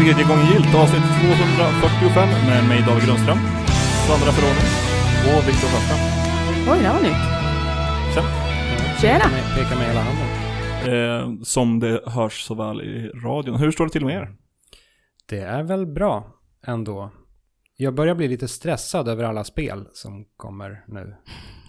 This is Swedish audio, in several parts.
tredje gången gilt avsnitt 245 med mig David Grundström, Sandra Ferroni och Viktor Sjöström. Oj, det var nytt. Tja. Tjena! Peka med, peka med hela handen. Eh, som det hörs så väl i radion. Hur står det till med er? Det är väl bra ändå. Jag börjar bli lite stressad över alla spel som kommer nu.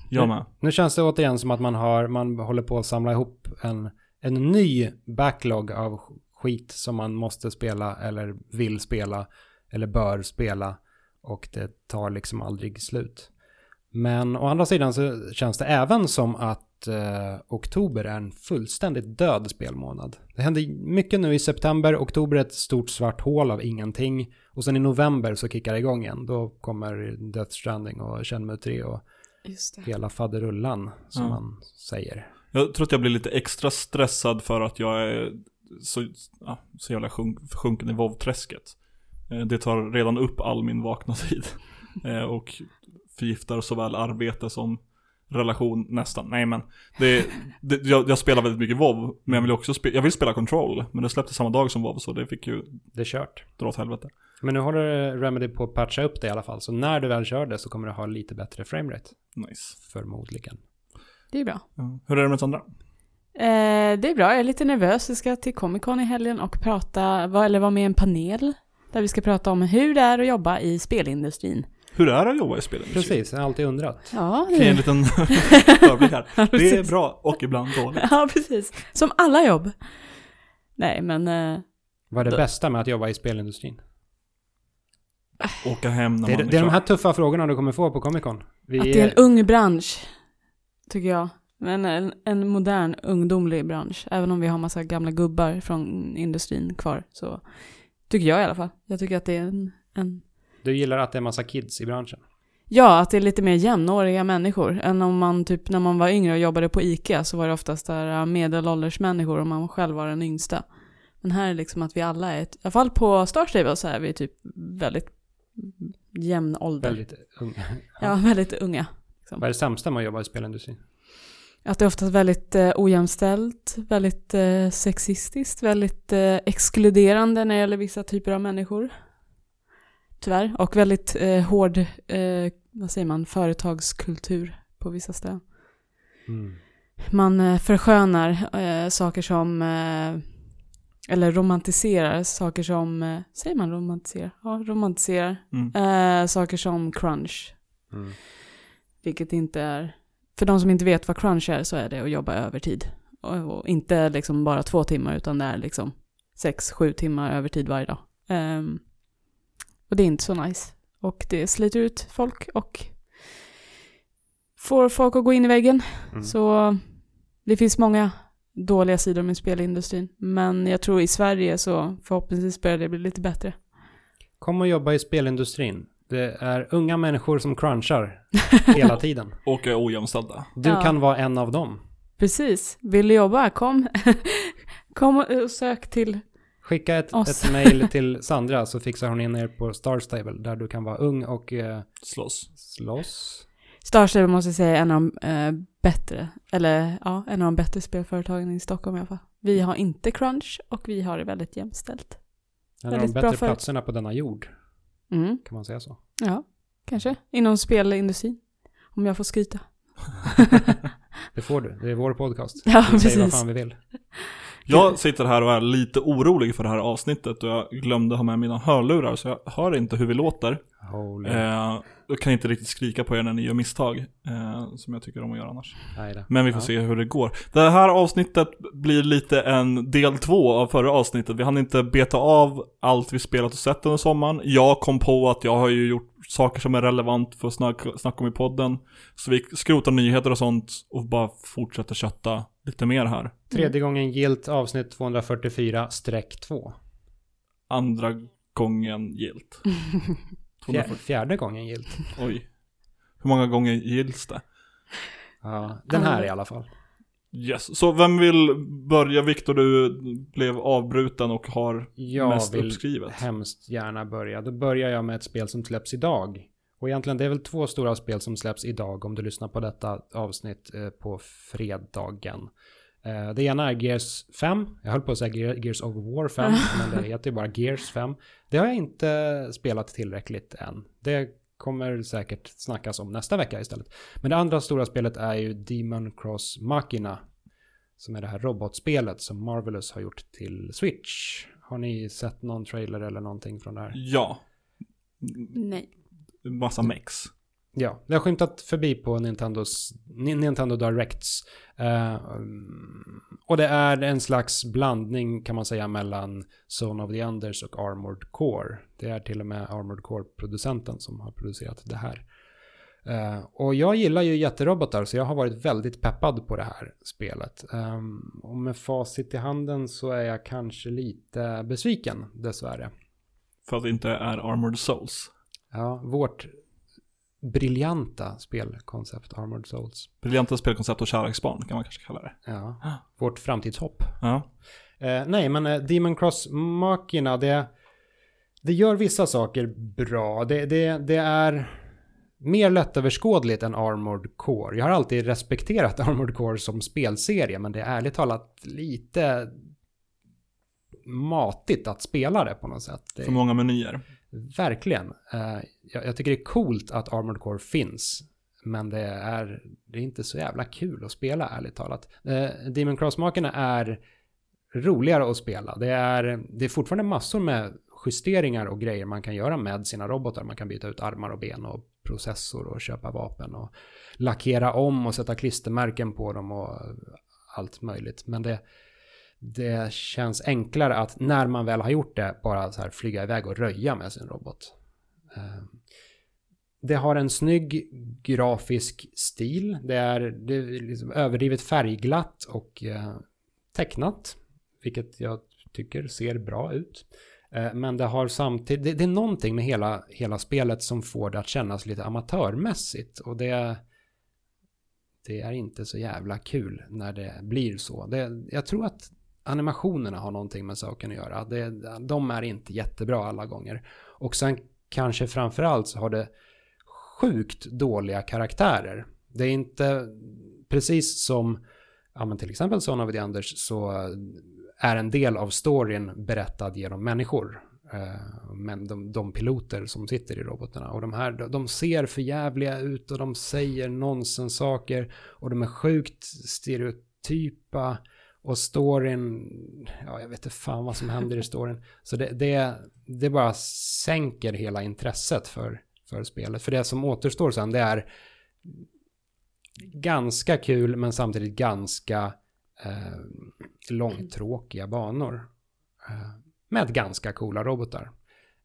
Jag med. Nu känns det återigen som att man har, man håller på att samla ihop en, en ny backlog av skit som man måste spela eller vill spela eller bör spela och det tar liksom aldrig slut. Men å andra sidan så känns det även som att eh, oktober är en fullständigt död spelmånad. Det händer mycket nu i september, oktober är ett stort svart hål av ingenting och sen i november så kickar det igång igen. Då kommer Death Stranding och Shenmue 3 och Just det. hela faderullan som Ja. man säger. Jag tror att jag blir lite extra stressad för att jag är så, ja, så jävla sjunk, sjunken i vovträsket. Eh, det tar redan upp all min vakna tid. Eh, och förgiftar såväl arbete som relation nästan. Nej men, det, det, jag, jag spelar väldigt mycket WoW men jag vill också spela, jag vill spela Control. Men det släpptes samma dag som WoW så det fick ju Det är kört. dra åt helvete. Men nu håller Remedy på att patcha upp det i alla fall. Så när du väl kör det så kommer du ha lite bättre framerate. Nice. Förmodligen. Det är bra. Ja. Hur är det med Sandra? Eh, det är bra, jag är lite nervös. Jag ska till Comic Con i helgen och prata, eller vara med i en panel. Där vi ska prata om hur det är att jobba i spelindustrin. Hur är det att jobba i spelindustrin? Precis, jag har alltid undrat. Ja, Kan jag ge en det, liten förblick här. Ja, Det är bra och ibland dåligt. ja precis. Som alla jobb. Nej, men eh, Vad är det Då- bästa med att jobba i spelindustrin? Åka hem när Det är, man det är de klar. här tuffa frågorna du kommer få på Comic Con. Vi att det är en ung bransch, tycker jag. Men en, en modern, ungdomlig bransch. Även om vi har massa gamla gubbar från industrin kvar, så tycker jag i alla fall. Jag tycker att det är en, en Du gillar att det är massa kids i branschen. Ja, att det är lite mer jämnåriga människor än om man typ när man var yngre och jobbade på ICA så var det oftast där äh, medelålders människor och man själv var den yngsta. Men här är liksom att vi alla är, ett, i alla fall på Star Stable så är vi typ väldigt jämn ålder. Väldigt ung. Ja, väldigt unga. Vad är det sämsta med att jobba i spelindustrin? Att det är oftast väldigt eh, ojämställt, väldigt eh, sexistiskt, väldigt eh, exkluderande när det gäller vissa typer av människor. Tyvärr. Och väldigt eh, hård, eh, vad säger man, företagskultur på vissa ställen. Mm. Man eh, förskönar eh, saker som, eh, eller romantiserar saker som, säger man romantiserar? Ja, romantiserar. Mm. Saker som crunch, Mm. vilket inte är, för de som inte vet vad crunch är så är det att jobba övertid. Och, och inte liksom bara två timmar utan det är liksom sex, sju timmar övertid varje dag. Ehm, och det är inte så nice. Och det sliter ut folk och får folk att gå in i väggen. Mm. Så det finns många dåliga sidor med spelindustrin. Men jag tror i Sverige så förhoppningsvis börjar det bli lite bättre. Kom och jobba i spelindustrin. Det är unga människor som crunchar hela tiden. Och är ojämställda. Du Ja. kan vara en av dem. Precis. Vill du jobba? Kom, kom och sök till... Skicka ett, Oss. ett mail till Sandra så fixar hon in er på Star Stable där du kan vara ung och eh, Slåss. slåss. Star Stable måste jag säga är en av de eh, bättre, eller ja, en av de bättre spelföretagen i Stockholm i alla fall. Vi har inte crunch och vi har det väldigt jämställt. En av de bättre platserna på denna jord. Mm, Kan man säga så? ja, kanske. Inom spelindustrin. Om jag får skryta. Det får du. Det är vår podcast. Ja, Vi säger vad precis. fan vi vill. Jag sitter här och är lite orolig för det här avsnittet och jag glömde ha med mina hörlurar så jag hör inte hur vi låter. Holy. Eh, jag kan inte riktigt skrika på er när ni gör misstag, eh, som jag tycker om att göra annars. Men vi får Ja. se hur det går. Det här avsnittet blir lite en del två av förra avsnittet. Vi hann inte beta av allt vi spelat och sett under sommaren. Jag kom på att jag har ju gjort saker som är relevant för att snacka, snacka om i podden. Så vi skrotar nyheter och sånt och bara fortsätter kötta lite mer här. Tredje gången gilt avsnitt 244 streck 2. Andra gången gilt. Fjär, 240. fjärde gången gilt. Oj. Hur många gånger gills det? Ja, den här i alla fall. Yes. Så vem vill börja? Viktor, du blev avbruten och har Jag mest vill uppskrivet. hemskt gärna börja. Då börjar jag med ett spel som släpps idag. Och egentligen det är väl två stora spel som släpps idag om du lyssnar på detta avsnitt eh, på fredagen. Eh, det ena är Gears 5. Jag höll på att säga Gear- Gears of War 5, men det heter ju bara Gears 5. Det har jag inte spelat tillräckligt än. Det kommer säkert snackas om nästa vecka istället. Men det andra stora spelet är ju Demon Cross Machina. Som är det här robotspelet som Marvelous har gjort till Switch. Har ni sett någon trailer eller någonting från det här? Ja. Nej. Massa mex. Ja, det har skymtat förbi på Nintendos, Ni- Nintendo Directs. Eh, och det är en slags blandning kan man säga mellan Zone of the Enders och Armored Core. Det är till och med Armored Core-producenten som har producerat det här. Eh, och jag gillar ju jätterobotar så jag har varit väldigt peppad på det här spelet. Um, och med facit i handen så är jag kanske lite besviken dessvärre. För att det inte är Armored Souls. Ja, vårt briljanta spelkoncept Armored Souls. Briljanta spelkoncept och kärleksbarn kan man kanske kalla det. Ja, vårt framtidshopp. Ja. Eh, nej, men eh, Demon Cross Machina, det, det gör vissa saker bra. Det, det, det är mer lättöverskådligt än Armored Core. Jag har alltid respekterat Armored Core som spelserie, men det är ärligt talat lite matigt att spela det på något sätt. Det, För många menyer. Verkligen. Eh, jag, tycker det är coolt att Armored Core finns. Men det är, det är inte så jävla kul att spela ärligt talat. Eh, Demon Cross-makarna är roligare att spela. Det är, det är fortfarande massor med justeringar och grejer man kan göra med sina robotar. Man kan byta ut armar och ben och processor och köpa vapen och lackera om och sätta klistermärken på dem och allt möjligt. Men det, det känns enklare att när man väl har gjort det bara så här flyga iväg och röja med sin robot. Ehm, det har en snygg grafisk stil. Det är, det är liksom överdrivet färgglatt och eh, tecknat. Vilket jag tycker ser bra ut. Eh, men det har samtidigt, det, det är någonting med hela, hela spelet som får det att kännas lite amatörmässigt. Och det, det är inte så jävla kul när det blir så. Det, jag tror att animationerna har någonting med saken att göra. Det, de är inte jättebra alla gånger. Och sen kanske framförallt så har det sjukt dåliga karaktärer. Det är inte precis som ja, men till exempel Son of the Anders så är en del av storyn berättad genom människor. Eh, Men de, de piloter som sitter i robotarna. Och de här, de- ser förjävliga ut och de säger nonsens-saker. Och de är sjukt stereotypa. Och storyn, ja jag vet inte fan vad som händer i storyn. Så det, det, det bara sänker hela intresset för, för spelet. För det som återstår sen det är ganska kul men samtidigt ganska eh, långtråkiga banor. Eh, med ganska coola robotar.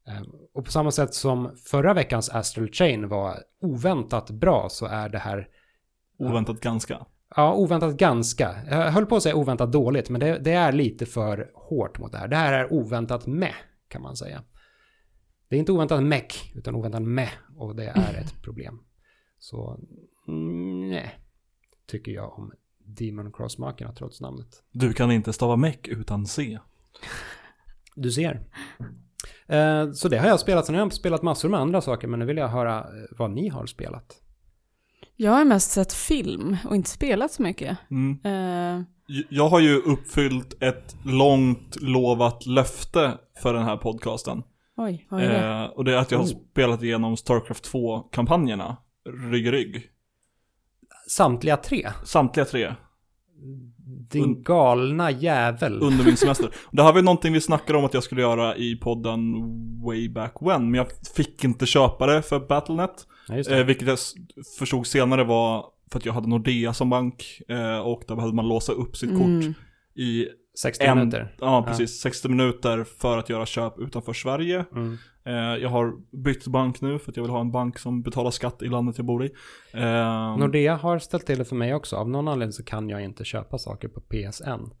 Eh, och på samma sätt som förra veckans Astral Chain var oväntat bra så är det här Oväntat ganska. Ja, oväntat ganska. Jag höll på att säga oväntat dåligt, men det, det är lite för hårt mot det här. Det här är oväntat med, kan man säga. Det är inte oväntat meck, utan oväntat med, och det är ett problem. Så, nej, tycker jag om Demon Cross-makarna trots namnet. Du kan inte stava meck utan C. Du ser. Eh, så det har jag spelat. Sen har jag spelat massor med andra saker, men nu vill jag höra eh, vad ni har spelat. Jag har mest sett film och inte spelat så mycket. Mm. Eh, Jag har ju uppfyllt ett långt lovat löfte för den här podcasten. oj, vad är det? Eh, och det är att jag har Oh. spelat igenom Starcraft 2-kampanjerna. Rygg i rygg. Samtliga tre. Samtliga tre. Din galna jävel. Under min semester. Det här var ju någonting vi snackade om att jag skulle göra i podden way back when. Men jag fick inte köpa det för Battlenet. Ja. Eh, vilket jag förstod senare var för att jag hade Nordea som bank. Eh, och där behövde man låsa upp sitt kort Mm. i 60 en, minuter. Ja, precis. 60 minuter för att göra köp utanför Sverige. Mm. Eh, jag har bytt bank nu för att jag vill ha en bank som betalar skatt i landet jag bor i. Eh, Nordea har ställt till det för mig också. Av någon anledning så kan jag inte köpa saker på PSN.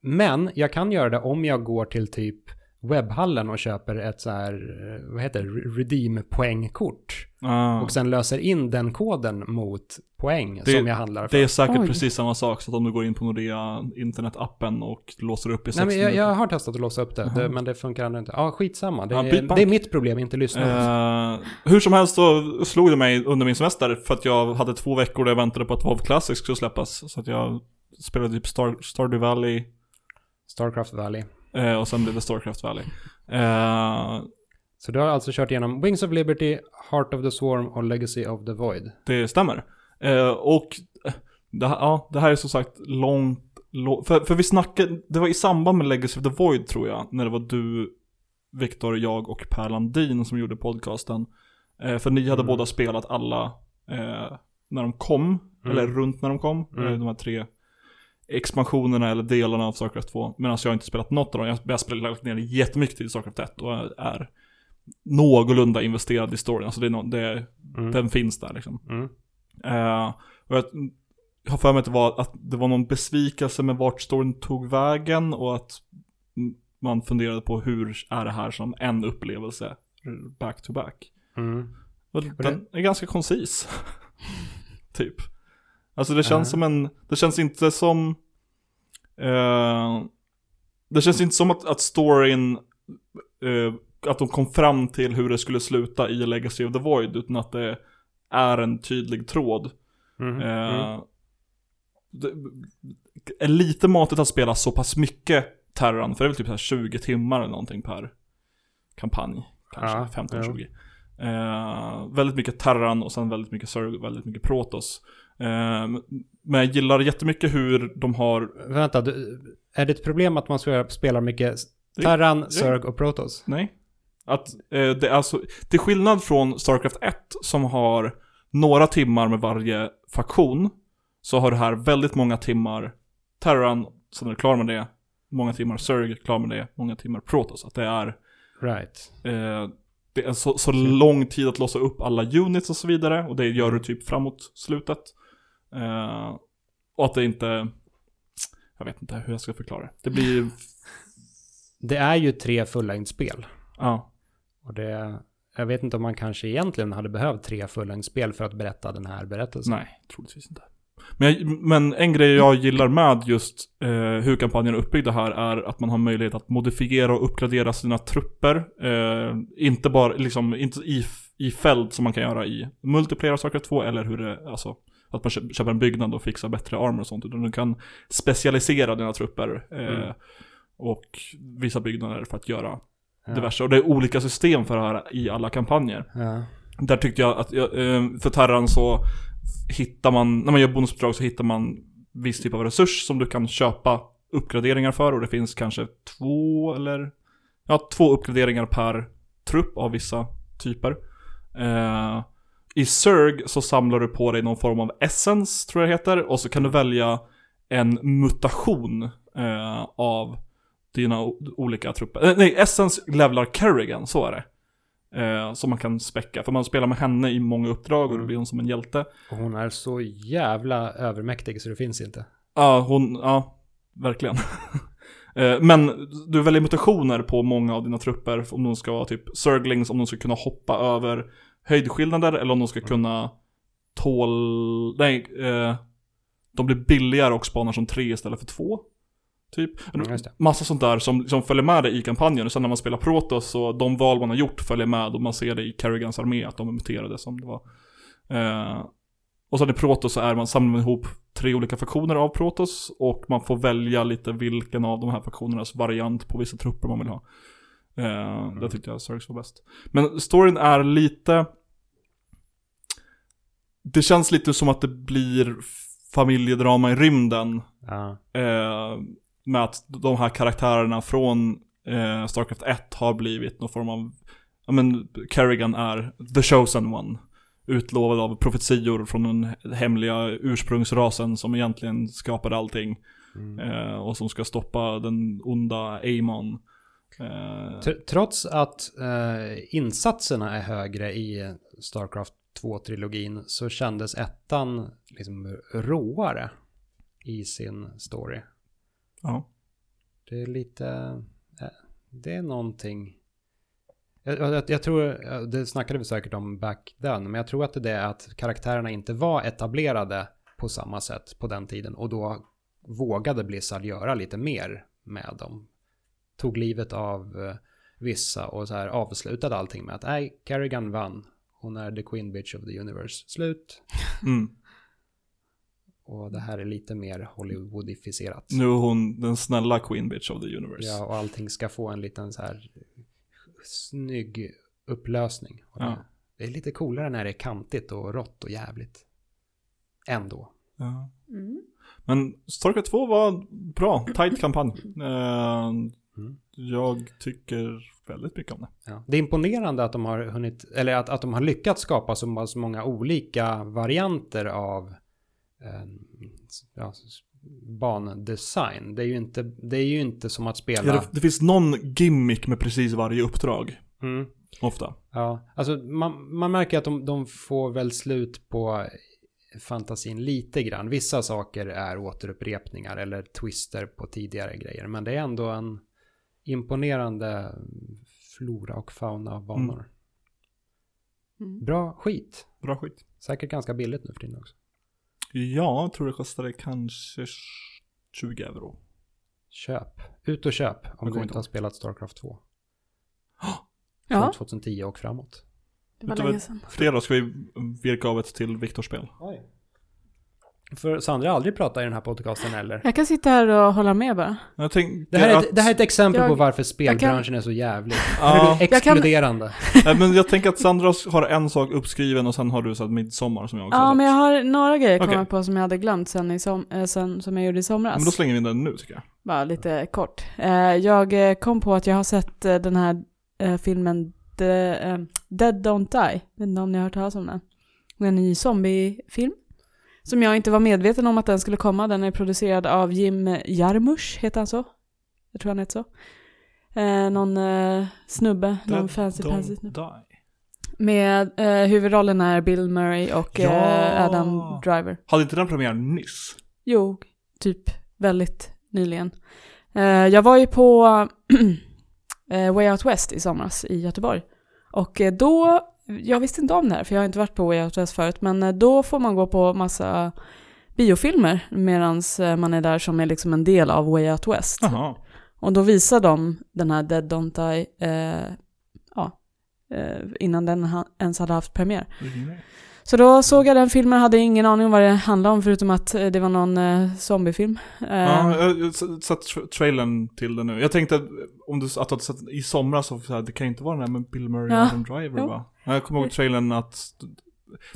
Men jag kan göra det om jag går till typ webbhallen och köper ett så här, eh, vad heter det, redeem-poängkort. ah, Och sen löser in den koden mot poäng Det- som jag handlar för. det är säkert Oj. precis samma sak, så att om du går in på Nordea internetappen och låser upp i 60 Nej, men jag, minuter. jag har testat att låsa upp det, det men det funkar ändå inte. Ja, skitsamma. Det, Ja, är, det är mitt problem, inte lyssnarnas. Eh, hur som helst så slog det mig under min semester för att jag hade två veckor där jag väntade på att WoW Classic skulle släppas. Så att jag spelade typ Star, Stardew Valley Starcraft Valley. Eh, och sen blev det Starcraft Valley. Eh, Så du har alltså kört igenom Wings of Liberty, Heart of the Swarm och Legacy of the Void. det stämmer. Eh, och eh, det ja, det här är som sagt långt, långt för, för vi snackade, det var i samband med Legacy of the Void tror jag, när det var du, Viktor, jag och Per Landin som gjorde podcasten. Eh, för ni hade Mm. båda spelat alla eh, när de kom, eller runt när de kom, Mm. eh, de här tre expansionerna eller delarna av Starcraft 2. Medan jag inte spelat något av dem. Jag har spelat ner jättemycket till Starcraft 1 och är någorlunda investerad i storyn. Alltså det är no, det, Mm. den finns där liksom. Mm. Eh, och jag har för mig att det, var, att det var någon besvikelse med vart storyn tog vägen och att man funderade på hur är det här som en upplevelse back to back. Mm. Och den är ganska koncis. typ. Alltså det känns Ja. som en, det känns inte som, eh, det känns inte som att, att storyn, eh, att de kom fram till hur det skulle sluta i Legacy of the Void, utan att det är en tydlig tråd. Mm. Eh, Mm. det är lite matigt att spela så pass mycket Terran, för det är väl typ så här 20 timmar eller någonting per kampanj. Kanske Ja, 15-20. Eh, väldigt mycket Terran och sen väldigt mycket Zerg, väldigt mycket Protoss. Eh, men jag gillar jättemycket hur de har, Vänta, du, är det ett problem att man spelar- spelar mycket Det- Terran, Zerg och Protoss? nej. Att eh, det är alltså, till skillnad från Starcraft 1 som har några timmar med varje faktion, så har det här väldigt många timmar Terran, sen är du klar med det, många timmar Zerg, klar med det, många timmar Protoss. Att det är, Right. eh, det är så, så lång tid att låsa upp alla units och så vidare, och det gör du typ framåt slutet. Eh, och att det inte, jag vet inte hur jag ska förklara det. Det blir, Det är ju tre fullängdsspel. ja. Och det, jag vet inte om man kanske egentligen hade behövt tre fullängdsspel för att berätta den här berättelsen. Nej, troligtvis inte. Men, jag, men en grej jag gillar med just eh, hur kampanjen är uppbyggda här är att man har möjlighet att modifiera och uppgradera sina trupper. Eh, inte bara liksom, inte i, i fält som man kan göra i multiplayer Starcraft 2 eller hur det, alltså att man kö- köper en byggnad och fixar bättre armor och sånt. Utan du kan specialisera dina trupper. Eh, Mm. Och vissa byggnader för att göra Ja. diverse. Och det är olika system för det här i alla kampanjer. Ja. Där tyckte jag att, jag, eh, för Terran så hittar man, när man gör bonusuppdrag så hittar man viss typ av resurs som du kan köpa uppgraderingar för och det finns kanske två eller, ja två uppgraderingar per trupp av vissa typer. Eh, I Zerg så samlar du på dig någon form av essence, tror jag det heter, och så kan du välja en mutation eh, av dina olika trupper. Eh, nej, essence levlar Kerrigan, så är det. Eh, som man kan späcka, för man spelar med henne i många uppdrag och då Mm. blir hon som en hjälte. Och hon är så jävla övermäktig så det finns inte. Ja, hon, ja, verkligen. Eh, Men du väljer mutationer på många av dina trupper om de ska vara typ Zerglings, om de ska kunna hoppa över höjdskillnader eller om de ska kunna tål... Nej, eh, de blir billigare och spanar som tre istället för två. Typ. Mm. Massa sånt där som, som följer med dig i kampanjen. Och sen när man spelar Protoss så de val man har gjort följer med och man ser det i Kerrigans armé att de är muterade som det var. Eh, och sen i Protoss så är man samlar man ihop tre olika faktioner av Protoss och man får välja lite vilken av de här faktionernas variant på vissa trupper man vill ha. Eh, Det tyckte jag Zergs var bäst. Men storyn är lite... Det känns lite som att det blir familjedrama i rymden Ja. eh, med att de här karaktärerna från eh, Starcraft 1 har blivit någon form av, ja men Kerrigan är the chosen one. Utlovad av profetior från den hemliga ursprungsrasen som egentligen skapade allting. Mm. Eh, och som ska stoppa den onda Amon. Eh, Tr- Trots att eh, insatserna är högre i Starcraft 2-trilogin så kändes ettan liksom råare i sin story. ja. Det är lite... eh, Det är någonting... Jag, jag, jag tror, ja, det snackade vi säkert om back then, men jag tror att det är att karaktärerna inte var etablerade på samma sätt på den tiden och då vågade Blizzard göra lite mer med dem. Tog livet av eh, vissa och så här avslutade allting med att nej, Kerrigan vann. Hon är the queen bitch of the universe. Slut. Mm. Och det här är lite mer Hollywoodifierat. Nu är hon den snälla Queen Bitch of the Universe. Ja, och allting ska få en liten så här snygg upplösning. Ja. det är lite coolare när det är kantigt och rått och jävligt. Ändå. Ja. Mm. Men Starcraft 2 var bra, tight kampanj. Eh, Mm. Jag tycker väldigt mycket om det. Ja. Det är imponerande att de har hunnit, eller att, att de har lyckats skapa så pass många olika varianter av eh, ja, bandesign. Det är, ju inte, det är ju inte som att spela... Ja, det, det finns någon gimmick med precis varje uppdrag. Mm. Ofta. Ja, alltså man, man märker att de, de får väl slut på fantasin lite grann. Vissa saker är återupprepningar eller twister på tidigare grejer. Men det är ändå en imponerande flora och fauna av banor. Mm. Bra skit. Bra skit. Säkert ganska billigt nu för tiden också. Ja, jag tror det kostade kanske 20 euro. Köp. Ut och köp om du inte har spelat Starcraft 2. Ja, Från 2010 och framåt. det var länge sedan. Fredag ska vi virka av ett till Viktors-spel. För Sandra har aldrig pratat i den här podcasten heller. Jag kan sitta här och hålla med bara. Jag Det här, är att, ett, det här är ett exempel Jag- på varför spelbranschen är så jävlig. Ja. Kan- exkluderande. Nej, men jag tänker att Sandra har en sak uppskriven och sen har du så att midsommar som jag också Ja, har men jag har några grejer Okej. kommit på som jag hade glömt sen, i som, eh, sen som jag gjorde i somras. Men då slänger vi in den nu tycker jag. Bara lite kort. Eh, jag eh, kom på att jag har sett den här filmen The, Dead Don't Die. Jag vet inte om ni har hört talas om den. Det är en ny zombiefilm. Som jag inte var medveten om att den skulle komma. Den är producerad av Jim Jarmusch, heter han så? Jag tror han heter så. Eh, någon eh, snubbe, någon Dead fancy pansy snubbe. Die. Med eh, huvudrollen är Bill Murray och eh, Ja. Adam Driver. Hade inte den premiär nyss? Jo, typ väldigt nyligen. Eh, jag var ju på eh, Way Out West i somras i Göteborg. Och eh, då, jag visste inte om det här för jag har inte varit på Way Out West förut, men eh, då får man gå på massa biofilmer medan man är där som är liksom en del av Way Out West. Jaha. Och då visar de den här Dead Don't Die, eh, ja, eh, innan den ens hade haft premiär. Så då såg jag den filmen, hade ingen aning om vad det handlade om förutom att eh, det var någon eh, zombiefilm. Eh, Ja, jag har s- sett tra- trailern till den nu. Jag tänkte att om du, att du hade sett i somras så, här, det kan inte vara den där med Bill Murray och Ja. Adam Driver Jo. va? Ja, Jag kommer ihåg trailern att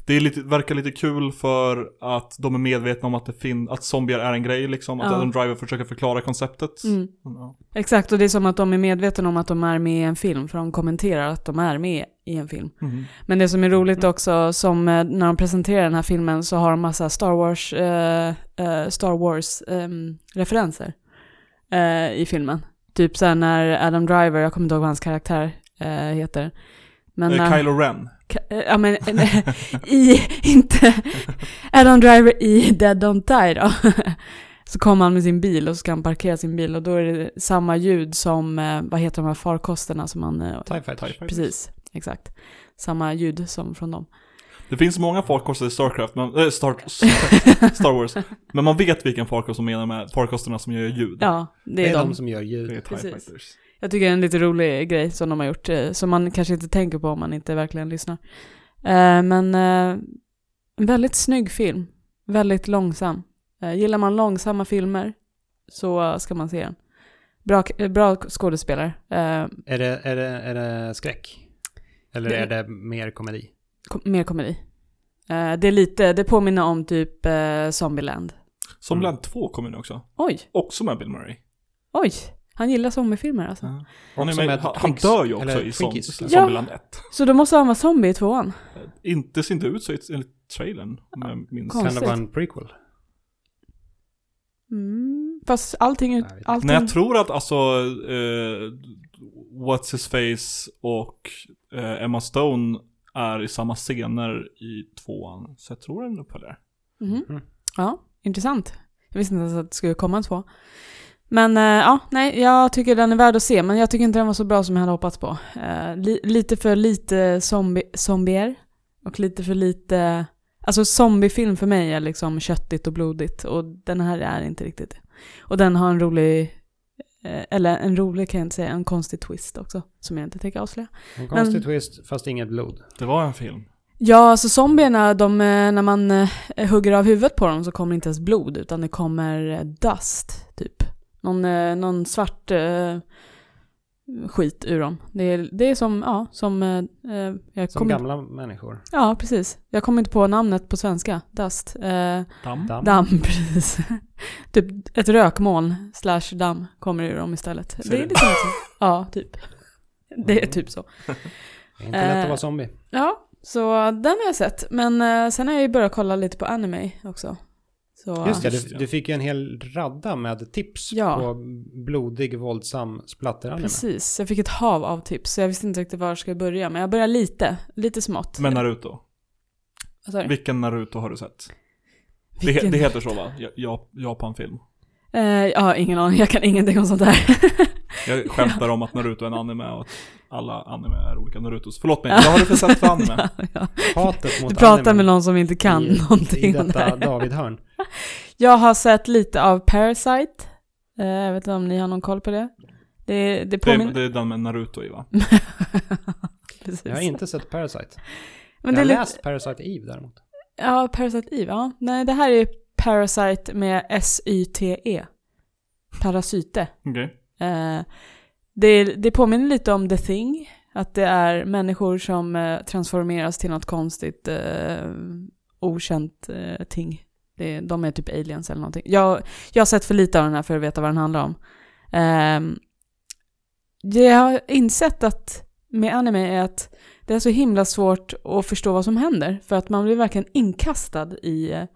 det är lite, verkar lite kul för att de är medvetna om att det finns, att zombier är en grej liksom. Att Ja. Adam Driver försöker förklara konceptet. Mm. Ja. Exakt, och det är som att de är medvetna om att de är med i en film, för de kommenterar att de är med i en film. Mhm. Men det som är roligt också, som eh, när de presenterar den här filmen så har de massa Star Wars, eh, eh, Star Wars ehm, referenser eh, i filmen. Typ såhär när Adam Driver, jag kommer inte ihåg vad hans karaktär eh, heter. Men Eh, Kylo Ren. Eh, Ja men, eh, i, inte Adam Driver i Dead Don't Die då. Så kommer han med sin bil och så ska han parkera sin bil och då är det samma ljud som, eh, vad heter de här farkosterna som man, eh, TIE Fighters. Precis, exakt. Samma ljud som från dem. Det finns många farkoster i Starcraft, men, äh, Star, Star Wars. Men man vet vilken farkost som menar med farkosterna som gör ljud. Ja, det Det är, är de. de som gör Det är ljud. TIE Precis. Fighters. Jag tycker det är en lite rolig grej som de har gjort, eh, som man kanske inte tänker på om man inte verkligen lyssnar. Eh, Men eh, en väldigt snygg film, väldigt långsam. Gillar man långsamma filmer så ska man se den. Bra, bra skådespelare. Är det, är, det, är det skräck? Eller Det- är det mer komedi? kom, mer komedi. Det är lite, det påminner om typ Zombieland. Som Mm. Land 2 kommer nu också. Oj, Också med Bill Murray. oj, han gillar zombiefilmer alltså. Ja. Han, med, han, han dör ju också i som, Twinkies. Ja. Zombieland 1. Så då måste han vara zombie i tvåan? Inte ser inte ut så i- enligt trailern. Konstigt. Kan det vara en prequel? Mm. Fast allting, allting... Nej, jag tror att alltså eh, What's His Face och eh, Emma Stone är i samma scener i tvåan. Så jag tror den uppföljare. Mhm. Mm. Ja, intressant. Jag visste inte ens att det skulle komma en två. Men eh, ja, nej, jag tycker den är värd att se, men jag tycker inte den var så bra som jag hade hoppats på. Eh, li- lite för lite zombie, zombier och lite för lite... Alltså zombiefilm för mig är liksom köttigt och blodigt och den här är inte riktigt det. Och den har en rolig, eh, eller en rolig kan jag inte säga, en konstig twist också, som jag inte tänker avslöja. En konstig twist, fast inget blod. Det var en film. Ja, alltså zombierna, de, när man hugger av huvudet på dem så kommer det inte ens blod utan det kommer dust, typ. Någon, eh, någon svart eh, skit ur dem. Det är, det är som, ja, som... Eh, eh, jag Som gamla människor. Ja, precis. Jag kommer inte på namnet på svenska. Dust. Eh, Damm. Damm. damm, precis. typ ett rökmoln slash damm kommer ur dem istället. Ser det är du? lite så. Ja, typ. Det är typ så. Det är inte lätt att Eh, vara zombie. Ja, så den har jag sett. Men eh, sen har jag ju börjat kolla lite på anime också. Så, Just det, du, du fick ju en hel radda med tips Ja. på blodig, våldsam splatteranime. Precis, jag fick ett hav av tips. Så jag visste inte riktigt var jag skulle börja. Men jag börjar lite, lite smått. Men Naruto. Vilken Naruto har du sett? Det, Vilken- det heter så va? Ja- Ja, Japan-film. Eh, jag har ingen aning, jag kan ingenting om sånt där. Jag skämtar om att Naruto är en anime och att alla anime är olika Narutos. Förlåt mig, vad har du för sett för anime? ja, ja. Hatet mot Du pratar anime med någon som inte kan i, någonting i detta här. David-hörn. Jag har sett lite av Parasite. Eh, jag vet inte om ni har någon koll på det. Det, det Det är, påminner... det är den med Naruto i va? Precis. Jag har inte sett Parasite. Men jag det har lite... läst Parasite Eve däremot. Ja, Parasite Eve. Ja. Nej, det här är Parasite med S-Y-T-E. Parasyte. Okej. Eh, det, det påminner lite om The Thing. Att det är människor som eh, transformeras till något konstigt, eh, okänt eh, ting. Det, de är typ aliens eller någonting. Jag, jag har sett för lite av den här för att veta vad den handlar om. Ehm, det jag har insett att med anime är att det är så himla svårt att förstå vad som händer. För att man blir verkligen inkastad i,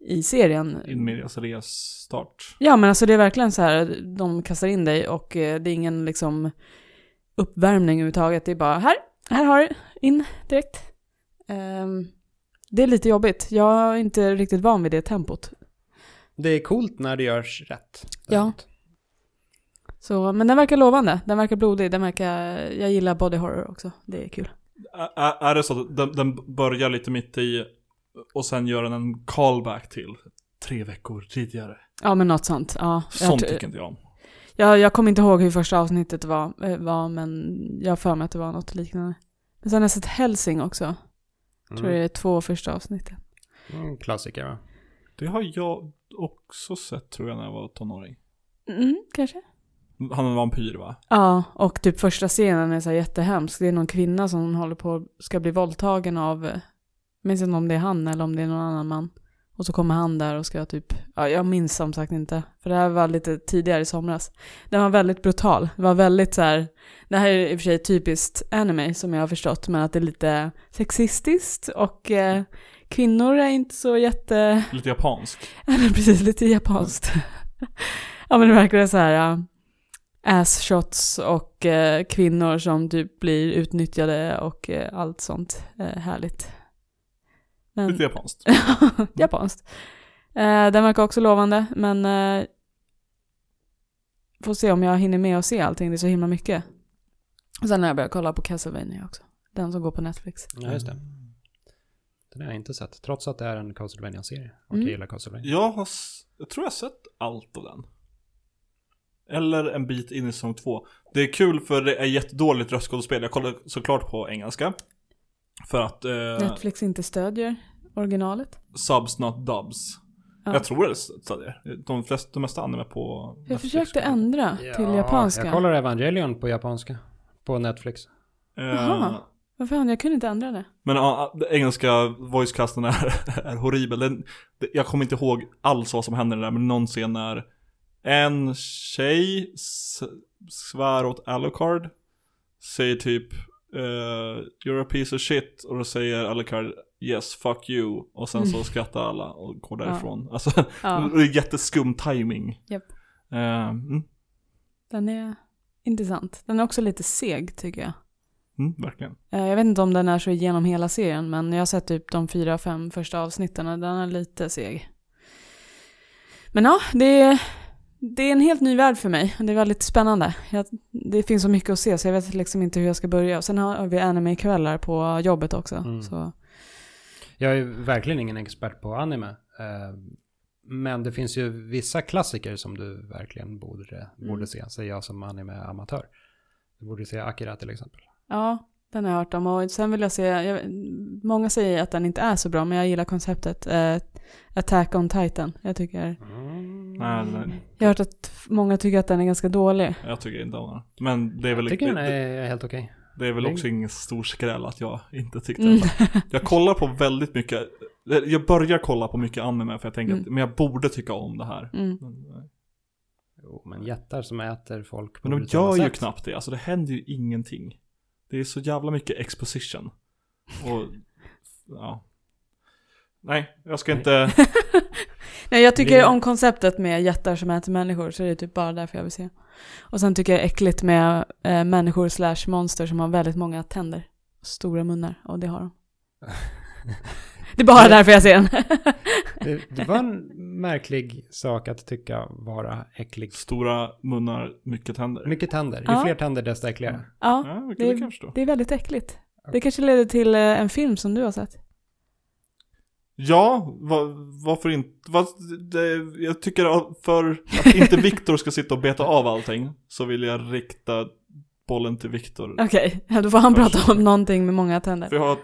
i serien. In medias res start. Ja men alltså det är verkligen så här, de kastar in dig och eh, det är ingen liksom uppvärmning överhuvudtaget. Det är bara här, här har du, in direkt. Ehm, det är lite jobbigt. Jag är inte riktigt van vid det tempot. Det är coolt när det görs rätt. Ja. Så, men den verkar lovande. Den verkar blodig. Den verkar, jag gillar body horror också. Det är kul. Ä- Är det så att den, den börjar lite mitt i och sen gör den en callback till tre veckor tidigare? Ja men något sånt. Ja, Sånt tycker inte jag om. jag, jag kommer inte ihåg hur första avsnittet var, eh, var men jag har för mig att det var något liknande. Men sen har jag sett Helsing också. Jag tror det Mm. är två första avsnitten. Mm, klassiker va? Det har jag också sett tror jag när jag var tonåring. Mm, kanske. Han är en vampyr va? Ja, och typ första scenen är så här jättehemsk. Det är någon kvinna som håller på ska bli våldtagen av, eh, jag minns inte om det är han eller om det är någon annan man. Och så kommer han där och ska typ, ja jag minns som sagt inte. För det här var lite tidigare i somras. Den var väldigt brutal. Det var väldigt så här, det här är i och för sig typiskt anime som jag har förstått, men att det är lite sexistiskt och eh, kvinnor är inte så jätte... Lite japansk. Eller precis, lite japanskt. ja men det verkar så här ja, ass shots och eh, kvinnor som typ blir utnyttjade och eh, allt sånt eh, härligt. Men, Lite japanskt. japanskt. Eh, den verkar också lovande men eh, får se om jag hinner med att se allting, det är så himla mycket. Och sen har jag börjat kolla på Castlevania också. Den som går på Netflix. Ja, just det. Den har jag inte sett. Trots att det är en Castlevania-serie. Och Mm. jag gillar Castlevania. Jag har, jag tror jag har sett allt av den. Eller en bit in i säsong två. Det är kul för det är jättedåligt röstskådespel. Jag kollar såklart på engelska. För att eh, Netflix inte stödjer originalet. subs not dubs. Ja. Jag tror det är. De flesta, de mesta anime på Jag Netflix försökte kollar. ändra till japanska. Jag kollar Evangelion på japanska. På Netflix. Eh, Jaha. Vad fan, jag kunde inte ändra det. Men ja, engelska voicecasten är, är horribel. Den, det- jag kommer inte ihåg alls vad som händer där, men någon scen när en tjej svär åt Alucard. Säger typ eh, You're a piece of shit. Och då säger Alucard Yes, fuck you. Och sen så skrattar alla och går därifrån. Alltså, Ja. det är jätteskum timing. Japp. Eh, mm, Den är intressant. Den är också lite seg tycker jag. mm, verkligen. Eh, Jag vet inte om den är så genom hela serien, men jag har sett typ de fyra, fem första avsnitten och den är lite seg. Men ja, det är, det är en helt ny värld för mig. Det är väldigt spännande. Jag, det finns så mycket att se så jag vet liksom inte hur jag ska börja. Och sen har vi anime-kvällar på jobbet också. Mm. Så. Jag är verkligen ingen expert på anime. eh, Men det finns ju vissa klassiker som du verkligen borde, Mm. borde se, säger jag som anime-amatör. Du borde se Akira till exempel. Ja, Den har jag hört om och sen vill jag se, jag, många säger att den inte är så bra men jag gillar konceptet eh, Attack on Titan. Jag tycker, Mm. Nej, nej. jag har hört att många tycker att den är ganska dålig. Jag tycker inte om den. Men det är väl, Jag tycker den det, är helt okej. det är väl det- också ingen stor skräll att jag inte tyckte Mm. det. Jag kollar på väldigt mycket, jag börjar kolla på mycket anime för jag tänker att Mm. men jag borde tycka om det här. Mm. Men, nej. Jo, men jättar som äter folk på Men de gör ju sätt. knappt det, alltså det händer ju ingenting. Det är så jävla mycket exposition. Och, ja. Nej, jag ska inte, Nej, jag tycker Det- om konceptet med jättar som äter människor så det är typ bara därför jag vill se. Och sen tycker jag det är äckligt med eh, människor slash monster som har väldigt många tänder. Stora munnar, och det har de. Det är bara därför jag ser den. Det, det var en märklig sak att tycka vara äcklig. stora munnar, mycket tänder. Mycket tänder. Ju Ja. fler tänder desto äckligare. ja, Ja, det, det- det förstå. det är väldigt äckligt. Det kanske leder till eh, en film som du har sett. Ja, va, varför inte? Va, det, jag tycker att för att inte Viktor ska sitta och beta av allting så vill jag rikta bollen till Viktor. Okej, ja, då får han prata om någonting med många tänder. För jag har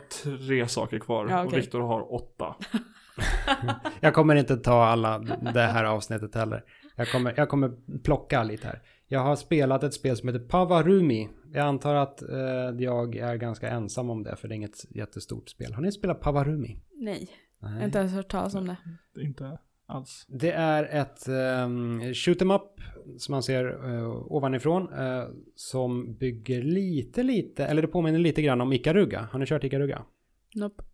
tre saker kvar Ja, och okej. Viktor har åtta. Jag kommer inte ta alla det här avsnittet heller. Jag kommer, jag kommer plocka lite här. Jag har spelat ett spel som heter Pavarumi. Jag antar att eh, jag är ganska ensam om det, för det är inget jättestort spel. Har ni spelat Pavarumi? Nej, jag har Nej. inte ens hört talas om det. Det inte alls. Det är ett um, shoot em up som man ser uh, ovanifrån. eh, som bygger lite, lite, eller det påminner lite grann om Ikaruga. Har ni kört Ikaruga? Nope.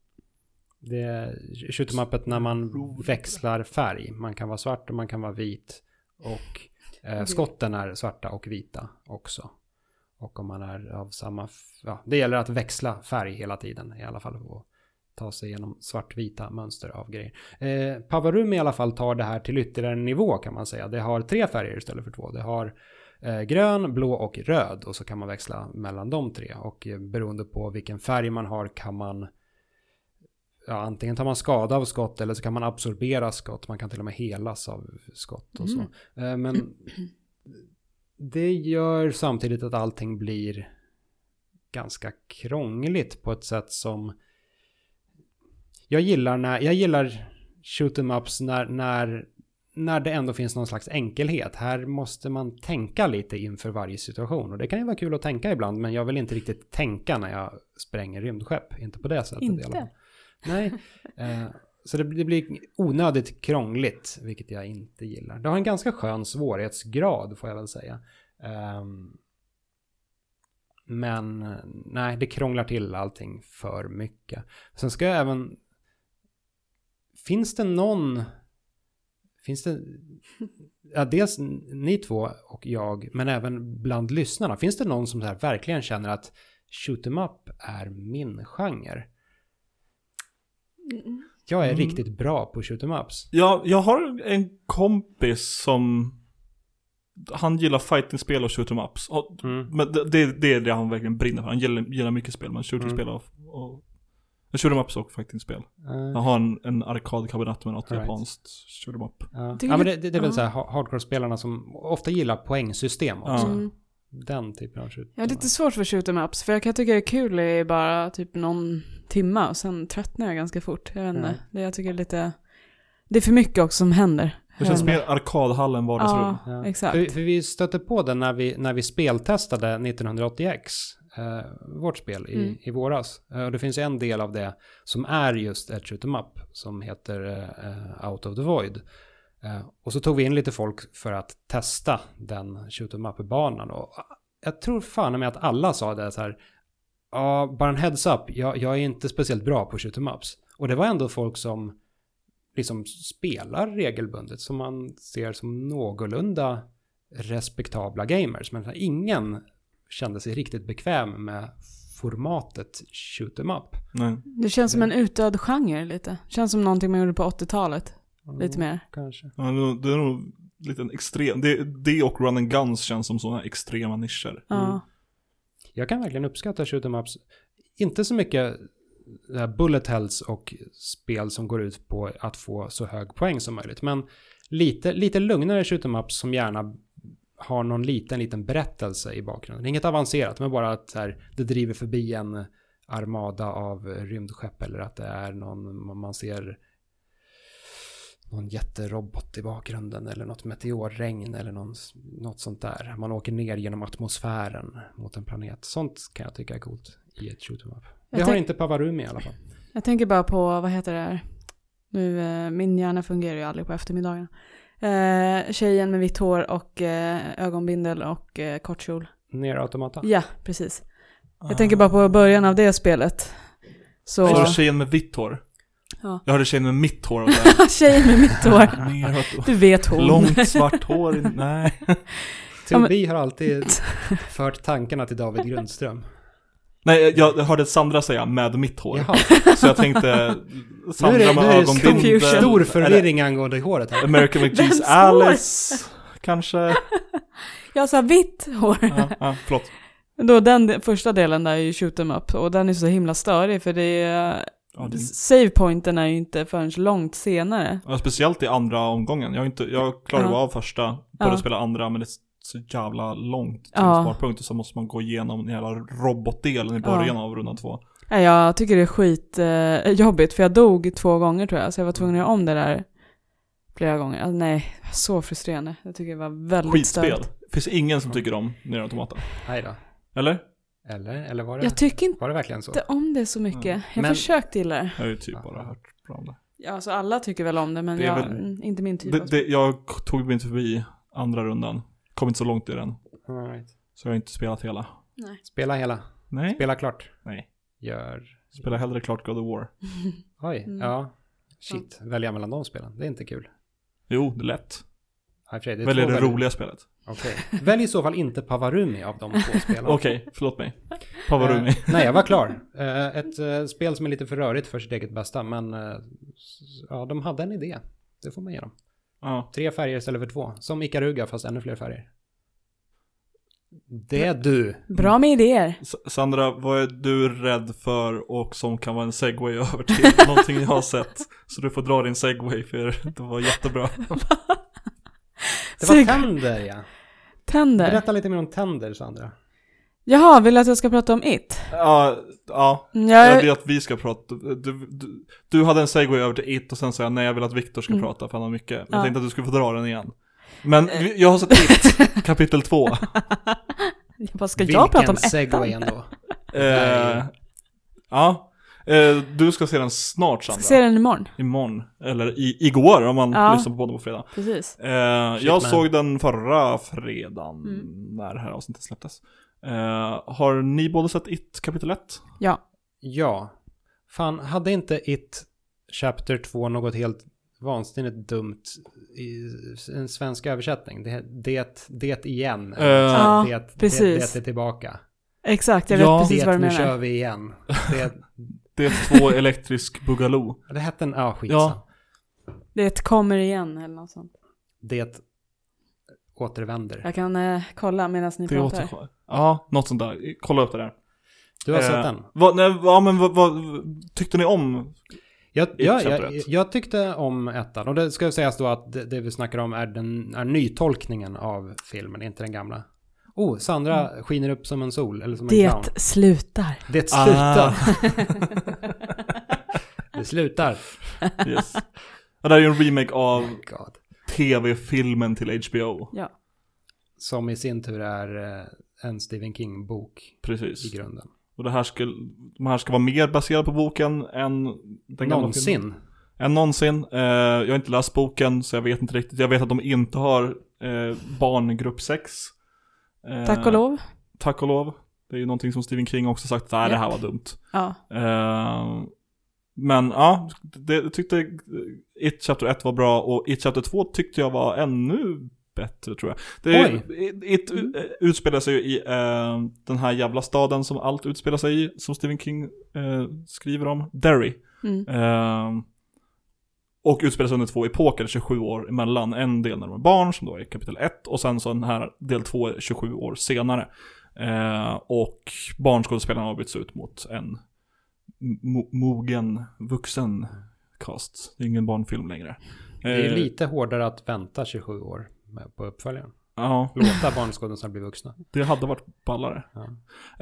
Det är shoot em upet när man växlar färg. Man kan vara svart och man kan vara vit. Och Okej. skotten är svarta och vita också. Och om man är av samma, f- ja, det gäller att växla färg hela tiden i alla fall. Och ta sig igenom svartvita mönster av grejer. Eh, Pavarumi i alla fall tar det här till ytterligare en nivå kan man säga. Det har tre färger istället för två. Det har eh, grön, blå och röd och så kan man växla mellan de tre. Och eh, beroende på vilken färg man har kan man ja, antingen tar man skada av skott eller så kan man absorbera skott. Man kan till och med helas av skott och så. Eh, Men det gör samtidigt att allting blir ganska krångligt på ett sätt som jag gillar när jag gillar shoot em ups när, när, när det ändå finns någon slags enkelhet. Här måste man tänka lite inför varje situation och det kan ju vara kul att tänka ibland men jag vill inte riktigt tänka när jag spränger rymdskepp. Inte på det sättet i alla Inte? fall. Nej. Eh, så det, det blir onödigt krångligt, vilket jag inte gillar. Det har en ganska skön svårighetsgrad, får jag väl säga. Ehm, men nej, det krånglar till allting för mycket. Sen ska jag även... Finns det någon... Finns det... Ja, dels ni två och jag, men även bland lyssnarna. Finns det någon som här verkligen känner att shoot em up är min genre? Jag är Mm. riktigt bra på shoot em ups. Jag, jag har en kompis som han gillar fighting-spel och shoot em ups. Och, Mm. Men det, det, det är det han verkligen brinner för. Han gillar, gillar mycket spel, men shooting-spel och, och shoot em ups och fighting-spel. Han Uh, har en, en arkadkabinett med något right. japanskt shoot em up. ja. Tycker ja, men det, det, är väl ja. så här ha- hardcore-spelarna som ofta gillar poängsystem också. Ja. Mm. Den typen av shoot Jag har lite svårt för shoot em ups, för jag kan tycka det är kul i bara typ någon timma och sen tröttnar jag ganska fort. Jag vet inte. Ja. Det jag tycker det är lite... Det är för mycket också som händer. Det känns Jag mer arkadhall än vardagsrum. Ja, Ja. exakt. För, för vi stötte på det när vi, när vi speltestade 1980X, eh, vårt spel i, Mm. i våras. Eh, och det finns en del av det som är just ett shoot up som heter eh, Out of the Void. Eh, och så tog vi in lite folk för att testa den shoot em up-banan. Och jag tror fan med att alla sa det så här, ja, bara en heads up, jag, jag är inte speciellt bra på shoot ups. Och det var ändå folk som liksom spelar regelbundet som man ser som någorlunda respektabla gamers. Men ingen kände sig riktigt bekväm med formatet shoot em up. Nej. Det känns som en utdöd genre lite. Känns som någonting man gjorde på 80-talet. Lite mer. Kanske. Ja, det är nog- lite en extrem, det, det och run and guns känns som sådana extrema nischer. Ja. Mm. Jag kan verkligen uppskatta shoot em ups. Inte så mycket här bullet hells och spel som går ut på att få så hög poäng som möjligt. Men lite, lite lugnare shoot em ups som gärna har någon liten, liten berättelse i bakgrunden. Inget avancerat, men bara att så här, det driver förbi en armada av rymdskepp eller att det är någon, man ser någon jätterobot i bakgrunden eller något meteorregn eller någon, något sånt där. Man åker ner genom atmosfären mot en planet. Sånt kan jag tycka är coolt i ett shoot up. Det Jag har inte Pavarumi i alla fall. Jag tänker bara på, vad heter det här? Nu, eh, min hjärna fungerar ju aldrig på eftermiddagen. Eh, tjejen med vitt hår och eh, ögonbindel och eh, kort kjol. Ner automata. Ja, precis. Jag tänker bara på början av det spelet. Så... Är det tjejen med vitt hår? Ja. Jag hörde tjejen med mitt hår. tjejen med mitt hår. Neråt. Du vet hon. Långt svart hår, nej. Theobi har alltid fört tankarna till David Grundström. Nej, jag hörde Sandra säga med mitt hår. Jaha, Så jag tänkte nu är Sandra det, nu med är det ögonbindel. stor, stor förvirring angående håret här. American McGee's? Alice, kanske. Jag sa vitt hår. Ja, ja, förlåt. Då den de- första delen där är ju shoot 'em up och den är så himla störig för det är... Ja, det, Savepointen är ju inte förrän långt senare. ja, speciellt i andra omgången. Jag, har inte, jag klarade Ja. av första, började Ja. spela andra, men det så jävla långt till Ja. sparpunkter. Så måste man gå igenom den jävla robotdelen i början av rundan två. Ja, jag tycker det är skit eh, jobbigt för jag dog två gånger tror jag så jag var tvungen att göra om det där flera gånger. Alltså, nej, så frustrerande. Jag tycker det var väldigt Skitspel. störigt. Finns ingen som tycker om Nier Automata. Nej då. Eller? Eller, eller var det, Jag tycker inte var det verkligen så? om det så mycket. Mm. Jag Men- försökt gilla det. Jag har ju typ bara hört bra om det. Ja, alltså alla tycker väl om det men Det jag, väl- inte min typ. det, det jag tog mig inte förbi andra rundan. Kom inte så långt i den. All right. Så jag har inte spelat hela. Nej. Spela hela. Nej. Spela klart. Nej. Gör. Spela hellre klart God of War. Oj, Mm. ja. Shit, välja mellan de spelen. Det är inte kul. Jo, det är lätt. Ja, det är Välj det väldigt- roliga spelet. Okej. Välj i så fall inte Pavarumi av de två spelen. Okej, förlåt mig. Pavarumi. Eh, nej, jag var klar. Eh, ett eh, spel som är lite för rörigt för sitt eget bästa, men eh, ja, de hade en idé. Det får man ge dem. Ja. Tre färger istället för två. Som Ikaruga, fast ännu fler färger. Det är du. Bra med idéer. S- Sandra, vad är du rädd för och som kan vara en segway över till någonting jag har sett? Så du får dra din segway för det var jättebra. Det var tänder, ja. Tänder. Berätta lite mer om tänder, Sandra. Jaha, vill du att jag ska prata om It? Ja, ja. Jag Jag, vill att vi ska prata. Du, du, du hade en segway över till It och sen sa jag nej jag vill att Viktor ska Mm. prata för han har mycket. Jag Ja. tänkte att du skulle få dra den igen. Men Eh. jag har sett It, kapitel två. jag bara, ska jag prata om segway ettan? ändå. Eh, ja, eh, du ska se den snart Ska Sandra. se den imorgon. Imorgon, eller i, igår om man Ja. lyssnar på podden på fredag. Precis. Eh, jag man. såg den förra fredagen, Mm. när det här avsnittet släpptes. Eh, har ni båda sett It kapitel 1? Ja. Ja. Fan, hade inte It Chapter 2 något helt vansinnigt dumt i en svensk översättning? Det, det, det igen. Eh, Ja, det, precis. Det, det är tillbaka. Exakt, jag Ja. vet precis det, vad du nu menar. kör vi igen. Det, Det är två elektrisk Boogaloo. det hette en, ja skit Ja. Det kommer igen eller något sånt. Det återvänder. Jag kan eh, kolla medan ni Det pratar. återkommer. Ja, något sånt där. Kolla upp det där. Du har Eh, sett den? Vad, nej, ja, men vad, vad tyckte ni om? Jag, ja, jag, jag tyckte om ettan. Och det ska sägas då att det, det vi snackar om är, den, är nytolkningen av filmen, inte den gamla. Oh, Sandra skiner upp som en sol, eller som en clown. Det slutar. Det Ah. slutar. det slutar. Yes. Ja, det här är ju en remake av God. Tv-filmen till HBO. Ja. Som i sin tur är eh, en Stephen King-bok Precis. i grunden. Och det här ska, de här ska vara mer baserade på boken än den gamla filmen. Någonsin. Än någonsin. Eh, jag har inte läst boken så jag vet inte riktigt. Jag vet att de inte har eh, barngrupp 6. Eh, Tack och lov. Tack och lov. Det är ju någonting som Stephen King också sagt, nej det här var dumt. Ja. Men ja, det, jag tyckte It Chapter 1 var bra och It Chapter 2 tyckte jag var ännu bättre tror jag. Det It, It Mm. eh, utspelar sig ju i eh, den här jävla staden som allt utspelar sig i, som Stephen King eh, skriver om, Derry. Mm. Eh, och utspelar sig under två epoker, 27 år emellan. En del när de är barn, som då är kapitel 1, och sen så den här del 2 är 27 år senare. Och barnskådespelarna har bytts ut mot en mo- mogen, vuxen cast. Det är ingen barnfilm längre. Det är Eh, lite hårdare att vänta 27 år på uppföljaren. Ja, Låta barnskådisarna bli vuxna. det hade varit ballare. Ja.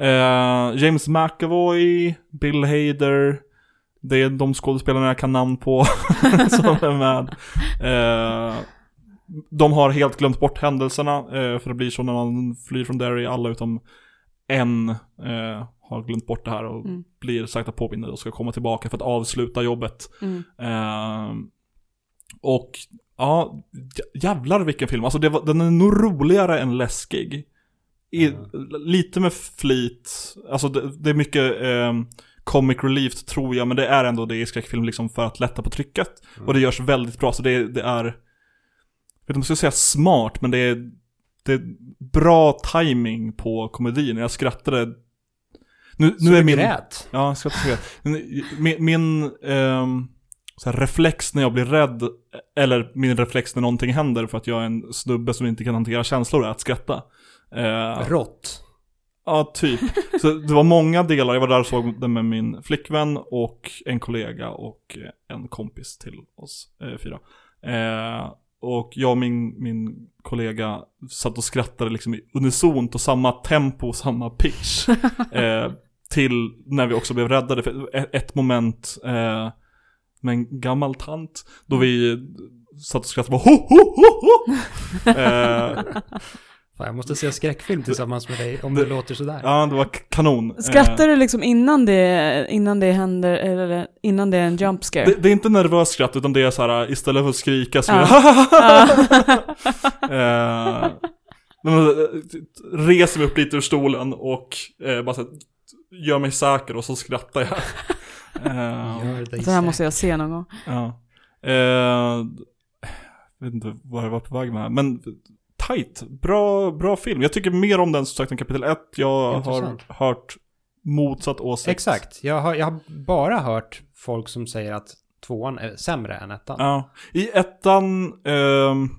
Eh, James McAvoy, Bill Hader. Det är de skådespelarna jag kan namn på som är med. Eh, de har helt glömt bort händelserna, eh, för det blir så när man flyr från Derry, alla utom en eh, har glömt bort det här och Mm. blir sakta påminnade och ska komma tillbaka för att avsluta jobbet. Mm. Eh, och ja, jä- jävlar vilken film. Alltså det var, den är nog roligare än läskig. I, Mm. Lite med flit, alltså det, det är mycket eh, comic relief tror jag, men det är ändå det i skräckfilm liksom för att lätta på trycket. Mm. Och det görs väldigt bra, så det, det är, jag vet inte om jag ska säga smart, men det är, det är bra timing på komedin. Jag skrattade, nu, Så nu är min... grät? Ja, jag säga. Men Min, min ehm, så här, reflex när jag blir rädd, eller min reflex när någonting händer för att jag är en snubbe som inte kan hantera känslor är att skratta. Eh, Rått. ja, typ. Så det var många delar, jag var där och såg den med min flickvän och en kollega och eh, en kompis till oss eh, fyra. Eh, och jag och min, min kollega satt och skrattade liksom unisont och samma tempo, samma pitch. eh, till när vi också blev räddade. För ett, ett moment eh, med en gammal tant, då vi satt och skrattade och bara ho, ho, ho, ho! eh, Fan, jag måste se skräckfilm tillsammans med dig om det låter sådär. Ja, det var kanon. Eh, Skrattar du liksom innan det, innan det händer, eller innan det är en jump scare? det, det är inte nervöst skratt, utan det är så här istället för att skrika så är Ja. det eh, eh, reser mig upp lite ur stolen och eh, bara så här, gör mig säker och så skrattar jag. eh, Det här måste jag se någon gång. ja. eh, vet inte vad jag var på väg med här, men tight, bra, bra film. Jag tycker mer om den som sagt än kapitel 1. Jag Intressant. har hört motsatt åsikt. Exakt. Jag har, jag har bara hört folk som säger att tvåan är sämre än ettan. Ja. I ettan, ehm,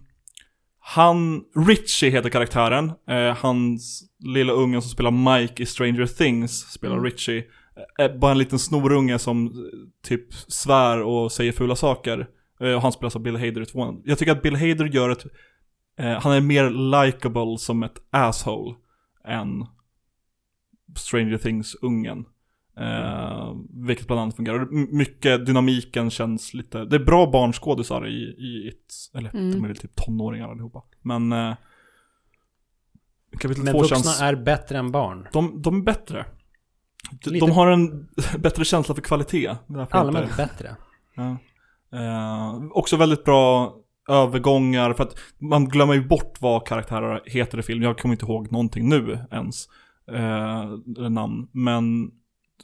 han, Richie heter karaktären. Eh, hans lilla ungen som spelar Mike i Stranger Things spelar Mm. Richie. Eh, Är bara en liten snorunge som eh, typ svär och säger fula saker. Eh, och han spelas av Bill Hader i tvåan. Jag tycker att Bill Hader gör ett, eh, han är mer likable som ett asshole än Stranger Things-ungen. Eh, vilket bland annat fungerar. Mycket dynamiken känns lite, det är bra barnskådisar i, i It, eller Mm. de är väl typ tonåringar allihopa. Men eh, kapitel Men två vuxna känns, är bättre än barn. de, de är bättre. De, Lite- de har en bättre känsla för kvalitet. Därför inte- Allmänt bättre. Ja. Eh, också väldigt bra övergångar, för att man glömmer ju bort vad karaktärer heter i film. Jag kommer inte ihåg någonting nu ens. Eh, namn. Men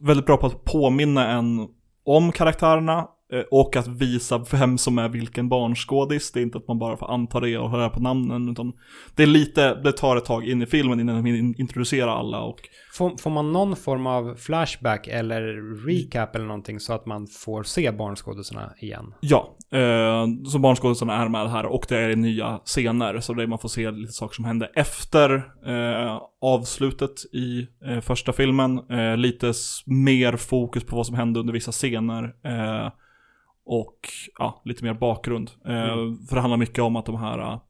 väldigt bra på att påminna en om karaktärerna och att visa vem som är vilken barnskådis. Det är inte att man bara får anta det och höra på namnen, utan det är lite, det tar ett tag in i filmen innan de hinner introducera alla och Får, får man någon form av flashback eller recap eller någonting så att man får se barnskådisarna igen? Ja, eh, så barnskådisarna är med här och det är nya scener. Så det man får se lite saker som hände efter eh, avslutet i eh, första filmen. Eh, lite mer fokus på vad som hände under vissa scener. Och ja, lite mer bakgrund. Eh, För det handlar mycket om att de här eh,